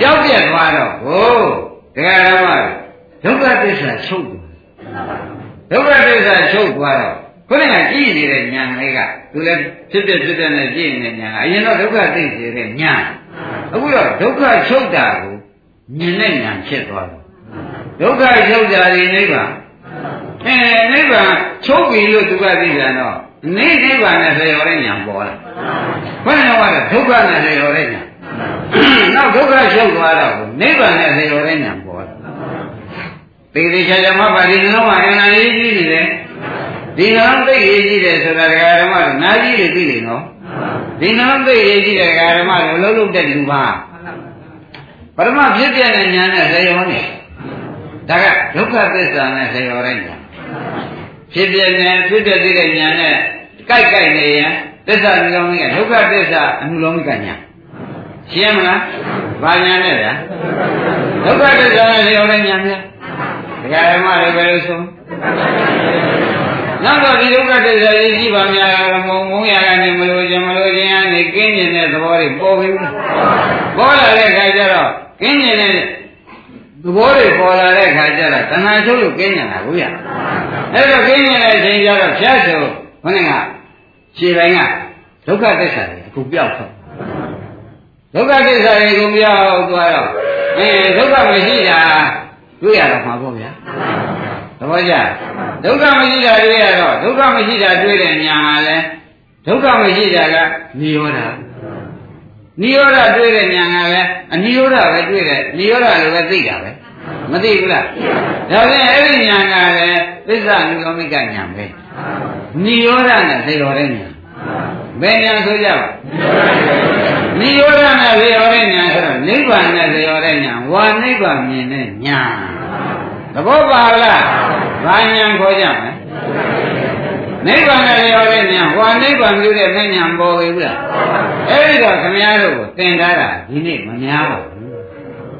ပျောက်ပြက်သွားတော့ဟို တခါတော့ဒုက္ခသစ္စာချုပ်သွားဒုက္ခသစ္စာချုပ်သွားတော့ခုနကကြည့်နေတဲ့ညာလေးကသူလည်းဖြစ်ဖြစ်ဖြစ်ဖြစ်နဲ့ကြည့်နေတဲ့ညာကအရင်တော့ဒုက္ခသိစေတဲ့ညာအခုတော့ဒုက္ခချုပ်တာကိုမြင်တဲ့ညာဖြစ်သွားတယ်ဒုက္ခချုပ်တာဒီနိဗ္ဗာန်အဲနိဗ္ဗာန်ချုပ်ပြီလို့သူကသိကြတော့နိနိဗ္ဗာန်နဲ့ဆေရောတဲ့ညာပေါ်လာဘယ်တော့မှဒုက္ခနဲ့ဆေရောတဲ့ညာ နောက်ဒုက္ခချုပ်သွားတော့နိဗ္ဗာန်နဲ့ဆေရောတဲ့ညာပေါ်လာသေသေးချာချာမှပါဒီနှလုံးမှာအင်္ဂါရေးကြည့်နေတယ်ဒီနှလုံးသိရေးကြည့်တယ်ဆိုတာဒကာဓမ္မတို့နာကြီးတွေသိနေနော်ဒီနှလုံးသိရေးကြည့်တယ်ဒကာဓမ္မတို့လုံးလုံးတဲ့လူပါပရမဖြစ်ပြတဲ့ဉာဏ်နဲ့ဆေရောနေဒါကဒုက္ခသစ္စာနဲ့ဆေရောတဲ့ဉာဏ်ဖြစ်ပြနေဖြစ်ပြသေးတဲ့ဉာဏ်နဲ့ကြိုက်ကြိုက်နေရင်သစ္စာအနုလောမိကဒုက္ခသစ္စာအနုလောမိကဉာဏ် ရှင်းမလားဘာဉာဏ်နဲ့ဗျာဒုက္ခသစ္စာနဲ့ဆေရောတဲ့ဉာဏ်ဗျာဒကာဓမ္မတွေဘယ်လိုဆုံးနောက်တော့ဒီဒုက္ခသစ္စာကြီးရှိပါများတော့မုံမုံရကနေမလို့ခြင်းမလို့ခြင်းကနေကင်းကျင်တဲ့သဘောတွေပေါ်ပြီပေါ်လာတဲ့ခါကျတော့ကင်းကျင်တဲ့သဘောတွေပေါ်လာတဲ့ခါကျတော့တဏှာချုပ်လို့ကင်းကျင်တာဘူးရအဲ့တော့ကင်းကျင်တဲ့အချိန်ကျတော့ဖြတ်ဆိုခொနဲ့ကခြေပိုင်းကဒုက္ခသစ္စာတွေအခုပြောက်သွား ဒုက္ခသစ္စာတွေအခုပြောက်သွားတော့အဲဒုက္ခမရှိတာတွေ့ရတော့မှာပေါ့ဗျာသဘောကျဒုက္ခမရှိတာတွေ့ရတော့ဒုက္ခမရှိတာတွေ့တဲ့ညာဟာလဲဒုက္ခမရှိတာကနိရောဓနိရောဓတွေ့တဲ့ညာကလည်းအနိရောဓပဲတွေ့တယ်နိရောဓလိုပဲသိတာပဲမသိဘူးလားဒါဖြင့်အဲ့ဒီညာကလည်းသစ္စာနိရောမိကညာပဲနိရောဓနဲ့သိတော်တဲ့ညာ ဘယ်ညာဆိုကြပါနိရောဓနဲ့သိတော်တဲ့ညာဆိုတော့နိဗ္ဗာန်နဲ့သိတော်တဲ့ညာဝါနိဗ္ဗာန်မြင်တဲ့ညာသဘောပါလားဘာညာခေါ်ကြမလဲနိဗ္ဗာန်နဲ့ရောတဲ့ညာဟောနိဗ္ဗာန်ပြုတဲ့မဲ့ညာပေါ်ပြီလားအဲ့ဒီတော့ခမည်းတော်ကိုသင်ထားတာဒီနေ့မများပါဘူး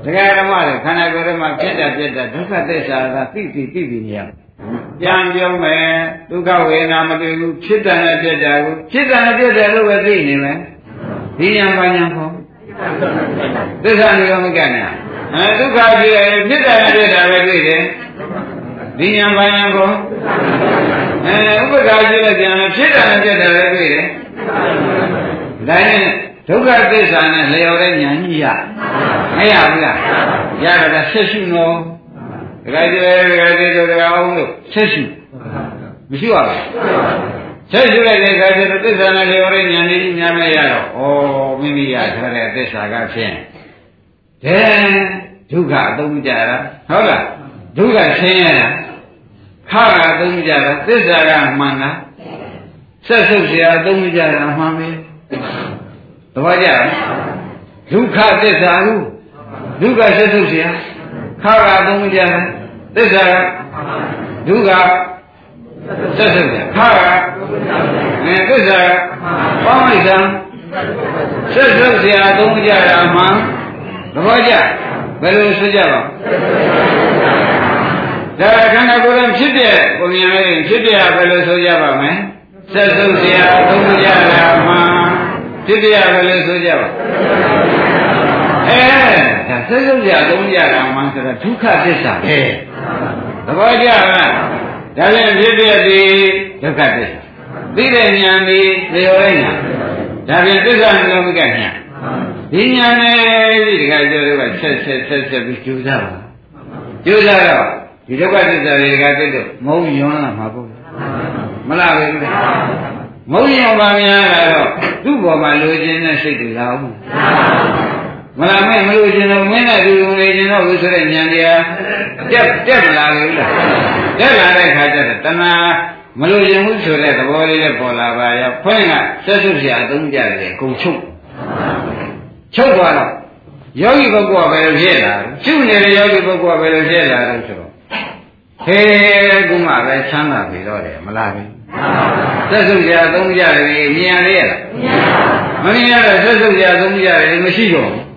တရားဓမ္မတွေခန္ဓာကိုယ်ထဲမှာဖြစ်တာပြက်တာဒုက္ခသစ္စာကသိသိသိသိနေရ ပြန်ပြောမယ်ဒုက္ခဝေဒနာမတွေ့ဘူးဖြစ်တယ်နဲ့ပြက်တာကိုဖြစ်တယ်နဲ့ပြက်တယ်လို့ပဲသိနေမယ်ဒီညာပါညာဟောသစ္စာနိရောမကညာအဲဒုက္ခဖြစ်တယ်ဖြစ်တယ်နဲ့ပြက်တာပဲတွေ့တယ်ဒီညာပါညာဟောအဲဥပ္ပဒါရှိတဲ့ဉာဏ်နဲ့ဖြစ်တာနဲ့ပြတ်တာလည်းတွေ့တယ်။ဒါနဲ့ဒုက္ခသစ္စာနဲ့လျော်တဲ့ဉာဏ်ကြီးရမရဘူးလား။ရတော့ဆက်ရှုနော်။ ဒကာကျေဒကာကျေတို့ဒကာအောင်လို့ဆက်ရှုမရှိပါဘူး။ဆက်ရှုလိုက်တဲ့အခါကျတော့သစ္စာနဲ့လျော်တဲ့ဉာဏ်ကြီးများမရတော့ဩမိမိရထားတဲ့သစ္စာကဖြင့်ဒဲဒုက္ခအသုံးကြတာဟုတ်လားဒုက္ခဆင်းရဲတာခါကသုံးကြတာသစ္စာကမှန်လားဆက်ဆုပ်เสียသုံးကြတာမှန်ပြီသဘောကျလားဒုက္ခသစ္စာဟုဒုက္ခဆက်ဆုပ်เสีย ခါကအသုံးပြတယ်သစ္စာကဒုက္ခဆက်ဆက်တယ်ခါကအဲသစ္စာကပေါင်းလိုက်စမ်းဆက်ဆက်စရာအသုံးပြတာမှသဘောကျဘယ်လိုဆွကြပါဒါခန္ဓာကိုယ်ရင်ဖြစ်တဲ့ပုံမြင်လေးဖြစ်ပြဘယ်လိုဆိုကြပါမလဲဆက်စုပ်စရာအသုံးကြတာမှဖြစ်ပြဘယ်လိုဆိုကြပါအဲ ဆက်စုပ်ရသုံးရတာမှန်ဆိုတာဒုက္ခသစ္စာပဲသဘောကျလားဒါလည်းဖြစ်ဖြစ်သည်ဒုက္ခသစ္စာသိတဲ့ဉာဏ်ဒီသေရောဉာဏ်ဒါဖြင့်သစ္စာနှလုံးကဉာဏ်ဒီဉာဏ်နဲ့ဒီတခါကျတော့ဆက်ဆက်ဆက်ဆက်ပြီးကြိုးစားပါကြိုးစားတော့ဒီဒုက္ခသစ္စာတွေတခါသိတော့မုံယွန်းလာမှာပေါ့မလားပဲမုံယွန်းပါများလာတော့သူ့ဘောမှာလိုချင်တဲ့စိတ်တွေလာအောင် မလားမဲမလို့ရှင်တော့မင်းနဲ့သူလူနေရှင်တော့ဘူးဆိုတဲ့ဉာဏ်တရားတက်တက်မလာဘူးလားတက်လာတဲ့ခါကျတော့တဏှာမလို့ရှင်ဘူးဆိုတဲ့သဘောလေးလည်းပေါ်လာပါရောဖွင့်ကဆက်စုပ်စရာအသုံးကြတယ်အကုန်ချုပ်ချုပ်သွားတော့ယောဂီပုဂ္ဂိုလ်ကဘယ်လိုဖြစ်လာလဲရှုနေတဲ့ယောဂီပုဂ္ဂိုလ်ကဘယ်လိုဖြစ်လာလဲဆိုတော့ဟေးကုမပဲချမ်းသာပြီတော့တယ်မလားဘူးဆက်စုပ်စရာအသုံးကြတယ်မြင်ရလေရလားမမြင်ရတော့ဆက်စုပ်စရာအသုံးကြတယ်မရှိတော့ဘူး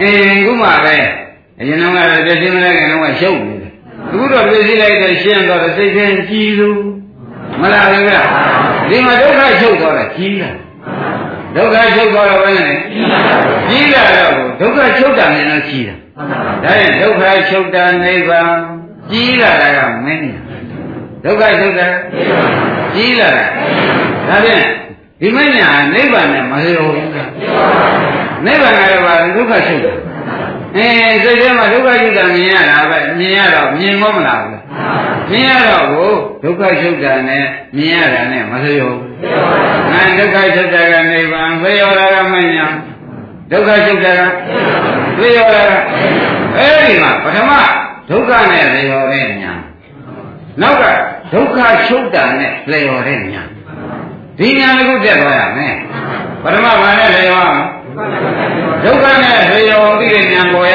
အင်းခုမှပဲအရင်တော့ကတော့ပြည့်စည်မလိုက်ခင်တော့ရှုပ်နေတယ်အခုတော့ပြည့်စည်လိုက်တော့ရှင်းတော့စိတ်ချင်းကြည်လို့မလားဘူးကဒီမှာဒုက္ခချုပ်တော့တာကြီးတာဒုက္ခချုပ်တော့ဘယ်နဲ့ကြီးလာတော့ဒုက္ခချုပ်တာနဲ့တော့ကြီးတာဒါရင်ဒုက္ခချုပ်တာနိဗ္ဗာန်ကြီးလာတာကမင်းညာဒုက္ခချုပ်တာကြီးလာတာဒါဖြင့်ဒီမညာနိဗ္ဗာန်နဲ့မလျော်ဘူး နိဗ္ဗာန်ကတော့ဘာဒုက္ခချုပ်တာအဲစိတ်ထဲမှာဒုက္ခချုပ်တာမြင်ရတာပဲမြင်ရတော့မြင်မောမလားဘူးမြင်ရတော့ကိုဒုက္ခချုပ်တာနဲ့မြင်ရတာနဲ့မလျော်ဘူးငါဒုက္ခချုပ်တာကနိဗ္ဗာန်လျော်တာကမညာဒုက္ခချုပ်တာကလျော်တာကအဲဒီမှာပထမဒုက္ခနဲ့လျော်တဲ့ညာနောက်ကဒုက္ခချုပ်တာနဲ့လျော်တဲ့ညာဒီညာတစ်ခုတက်သွားရမယ်ပထမဘာနဲ့လျော်အောင် ဒုက္ခနဲ့လျော်ပြီးတဲ့ညာပေါ်ရ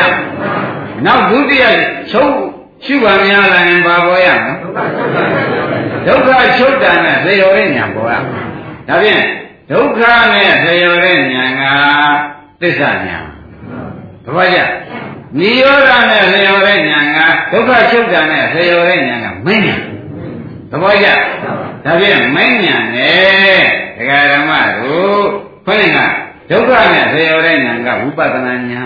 နောက်ဒုတိယချုပ်ရှုပါများလာရင်ဘာပေါ်ရမလဲဒုက္ခချုပ်တာနဲ့လျော်တဲ့ညာပေါ်ရဒါဖြင့်ဒုက္ခနဲ့လျော်တဲ့ညာကသစ္စာညာဘာပါကြနိရောဓနဲ့လျော်တဲ့ညာကဒုက္ခချုပ်တာနဲ့လျော်တဲ့ညာကမင်းညာသဘောကျဒါဖြင့်မင်းညာနဲ့ဒကာဓမ္မတို့ခွင့်က ဒုက္ခနဲ့လျော်တဲ့ညာကဝိပဿနာညာ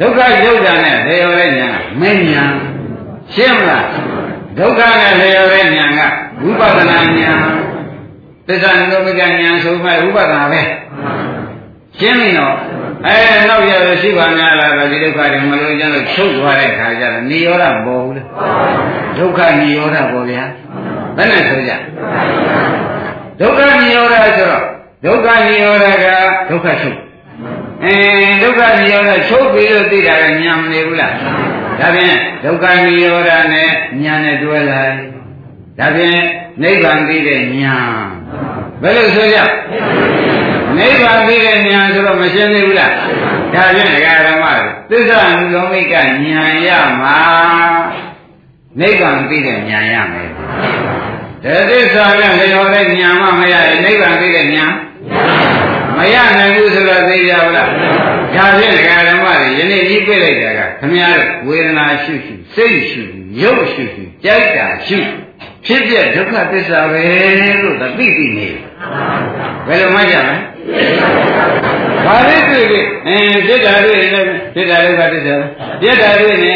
ဒုက္ခချုပ်တာနဲ့လျော်တဲ့ညာကမင်းညာရှင်းမလားဒုက္ခနဲ့လျော်တဲ့ညာကဝိပဿနာညာသစ္စာနိရောဓညာဆိုမှဝိပဿနာပဲရှင်းပြီနော်အဲနောက်ရရရှိပါများလားဒီဒုက္ခတွေမလို့ကျတော့ချုပ်သွားတဲ့ခါကျတော့နိရောဓပေါ်ဘူးလေဒုက္ခနိရောဓပေါ်ဗျာဘယ်နဲ့ဆိုကြဒုက္ခနိရောဓဆိုတော့ ဒုက္ခနိရောဓကဒုက္ခချုပ်အဲဒုက္ခနိရောဓချုပ်ပြီလို့သိတာကညာမနေဘူးလားဒါဖြင့်ဒုက္ခနိရောဓနဲ့ညာနဲ့တွဲလိုက်ဒါဖြင့်နိဗ္ဗာန်သိတဲ့ညာဘယ်လိုဆိုကြနိဗ္ဗာန်သိတဲ့ဉာဏ်ဆိုတော့မရှင်းသေးဘူးလားဒါဖြင့်ဒကာဓမ္မသစ္စာနုလောမိကဉာဏ်ရမှာနိဗ္ဗာန်သိတဲ့ဉာဏ်ရမယ်တသစ္စာနဲ့လျော်တဲ့ဉာဏ်မှမရရင်နိဗ္ဗာန်သိတဲ့ဉာဏ် မရနိုင်ဘူးဆိုတော့သိကြပါလားဒါဖြင့်ဒကာဓမ္မတွေယနေ့ကြီးပြလိုက်တာကခမည်းတော်ဝေဒနာရှုရှုစိတ်ရှုရုပ်ရှုရှုကြိုက်တာရှုဖြစ်ပြဒုက္ခသစ္စာပဲလို့သိသိနေဘယ်လိုမှကြမလဲဘာလဲတွေ့ပြီအင်းပြစ်တာတွေ့နေပြစ်တာဒုက္ခသစ္စာပြစ်တာတွေ့နေ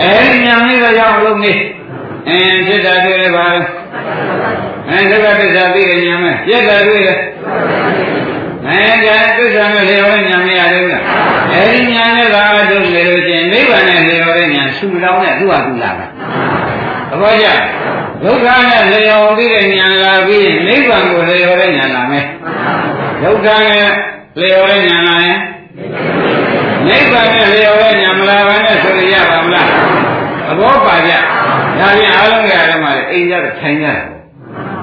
အဲဒီညာလေးတော့ရောက်လို့နေအင်းပြစ်တာတွေ့ရပါ အဲဒုက္ခသစ္စာသိတဲ့ညာမဲ့ပြစ်တာတွေ့ရအဲဒါသစ္စာနဲ့လျော်တဲ့ညာမရတယ်လားအဲဒီညာနဲ့သာတို့နေလို့ချင်းနိဗ္ဗာန်နဲ့လျော်တဲ့ညာဆူလောင်းတဲ့သူ့ဟာသူ့လာတာသဘောကျဒုက္ခနဲ့လျော်ပြီးတဲ့ဉာဏ်လာပြီးနိဗ္ဗာန်ကိုလျော်တဲ့ဉာဏ်လာမယ်ဒုက္ခနဲ့လျော်တဲ့ဉာဏ်လာရင်နိဗ္ဗာန်နဲ့လျော်တဲ့ဉာဏ်မလာပါနဲ့ဆိုရပါမလားသဘောပါကြ ဒါပြန်အားလုံးကဓမ္မတွေအိမ်ကြတော့ထိုင်ကြတယ်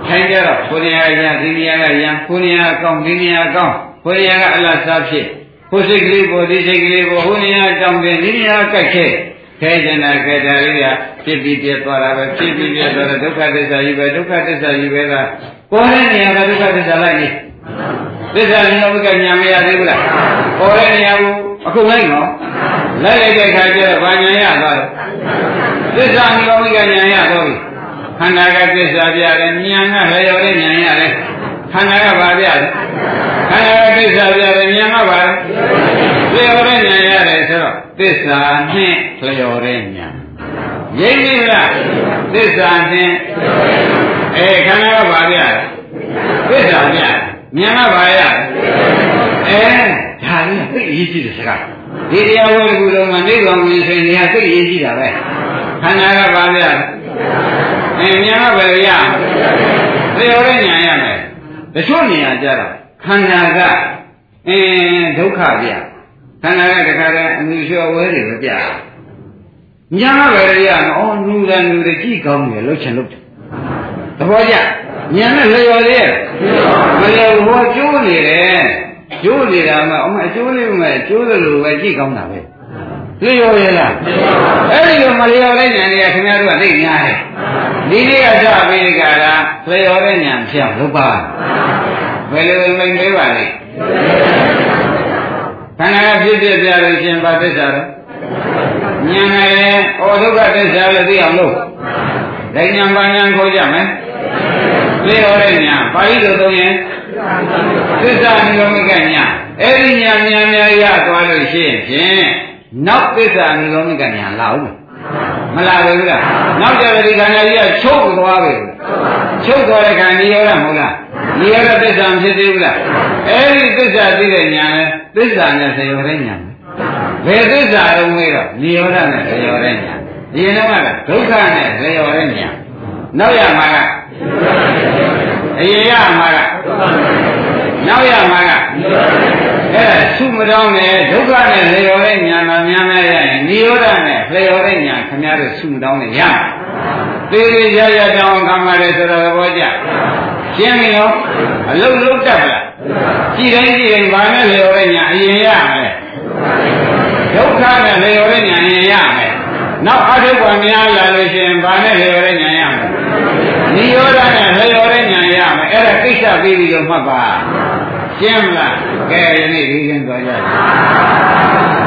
ထိုင်ကြတော့ကိုယ်နေရာရဒီနေရာကရံကိုယ်နေရာကောင်းဒီနေရာကောင်းကိုယ်နေရာကအလတ်စားဖြစ်ဟိုစိတ်ကလေးပေါ်ဒီစိတ်ကလေးပေါ်ဟိုနေရာတောင်းတယ်ဒီနေရာကြိုက်ခဲ့ခဲကျင်တာခဲတာလေးကဖြစ်ပြီးပြတ်သွားတာပဲဖြစ်ပြီးပြတ်သွားတာဒုက္ခသစ္စာကြီးပဲဒုက္ခသစ္စာကြီးပဲလားပေါ်တဲ့နေရာကဒုက္ခသစ္စာလိုက်နေသစ္စာဉာဏ်ဝိကညာမရသေးဘူးလားပေါ်တဲ့နေရာကိုအခုလိုက်နော် လိုက်လိုက်တဲ့ခါကျတော့ဘာညာရသွားတယ်သစ္စာဉာဏ်ဝိကညာရတော့ပြီခန္ဓာကသစ္စာပြတယ်ဉာဏ်ကလျော်တဲ့ဉာဏ်ရတယ်ခန္ဓာကဘာပြလဲခန္ဓာကသစ္စာပြတယ်ဉာဏ်ကဘာလဲလျော်တဲ့ဉာဏ်ရတယ်ဆိုတော့သစ္စာနဲ့လျော်တဲ့ဉာဏ်ရိပ်နေလားသစ္စာနဲ့အဲခန္ဓာကဘာပြလဲသစ္စာပြဉာဏ်ကဘာရအဲဒါလေးသိအရေးကြီးတဲ့စကား ဒီတရားဝဲတစ်ခုလုံးမှာနိဗ္ဗာန်ကိုဆိုရင်နေရာသိအရေးကြီးတာပဲခန္ဓာကဘာပြလဲအဲဉာဏ်ကဘယ်ရလျော်တဲ့ဉာဏ်ရမယ်တချို့နေရာကြတော့ခန္ဓာကအင်းဒုက္ခပြခန္ဓာကတခါတည်းအမှုလျှော်ဝဲတွေပဲပြညာကပဲရအောင်နူတယ်နူတယ်ကြည့်ကောင်းတယ်လှုပ်ချင်လှုပ်တယ်သဘောကျညာနဲ့လျော်သေးရဲ့မလျော်ဘောကျိုးနေတယ် ကျိုးနေတာမှအမအကျိုးလေးမှကျိုးတယ်လို့ပဲကြည့်ကောင်းတာပဲလျော်ရလားအဲ့ဒီလိုမလျော်တဲ့ညာတွေကခင်ဗျားတို့ကသိများတယ်ဒီနေ့ကစပြီးကြတာလျော်တဲ့ညာပြောင်းလုပ်ပါဘယ်လိုမိန်ပေးပါလိမ့်ခန္ဓာကဖြစ်ဖြစ်ပြလို့ရှင်ပါသစ္စာတော့ဉာဏ်နဲ့ဩဒုက္ခသစ္စာလို့သိအောင်လို့ဒိဉ္ဉံပါဉာဏ်ခေါ်ကြမယ် သိတော်တဲ့ဉာဏ်ပါဠိလိုသုံးရင်သစ္စာနိဂမိကဉာဏ်အဲ့ဒီဉာဏ်ဉာဏ်များရသွားလို့ရှိရင်ဖြင့်နောက်သစ္စာနိဂမိကဉာဏ်လာဦးမယ်မလာဘူးလားနောက်ကြတဲ့ဒီခန္ဓာကြီးကချုပ်သွားပြီချုပ်သွားတဲ့ခန္ဓာရောလားမဟုတ်လားဒီရောသစ္စာမဖြစ်သေးဘူးလားအဲ့ဒီသစ္စာသိတဲ့ဉာဏ်လဲသစ္စာနဲ့ဆရောတဲ့ဉာဏ်ဘယ်သစ္စာလုံးမေးတော့နိရောဓနဲ့ဆရောတဲ့ဉာဏ်ဒီရင်တော့ကဒုက္ခနဲ့ဆရောတဲ့ဉာဏ်နောက်ရမှာက အရင်ရမှာကနောက်ရမှာကအဲ့ဒါသုမတော်နဲ့ဒုက္ခနဲ့လျော်တဲ့ဉာဏ်တော်များများရရင်နိရောဓနဲ့လျော်တဲ့ဉာဏ်ခင်ဗျားတို့သုမတော်နဲ့ရသေသေးရရတောင်းခံရတယ်ဆိုတော့သဘောကျရှင်းပြီနော်အလုံးလုံးတက်လားကြည်တိုင်းကြည်တိုင်းဘာနဲ့လျော်တဲ့ဉာဏ်အရင်ရမယ်ဒုက္ခနဲ့လျော်တဲ့ဉာဏ်အရင်ရမယ်နောက်အထုပ်ကများလာလို့ရှိရင်ဘာနဲ့လျော်တဲ့ဉာဏ်ရမယ် နိရောဓနဲ့လျော်တဲ့ဉာဏ်ရမယ်အဲ့ဒါကိစ္စပြီးပြီလို့မှတ်ပါရှင်းမလားကဲယနေ့ဒီရင်သွားကြပါ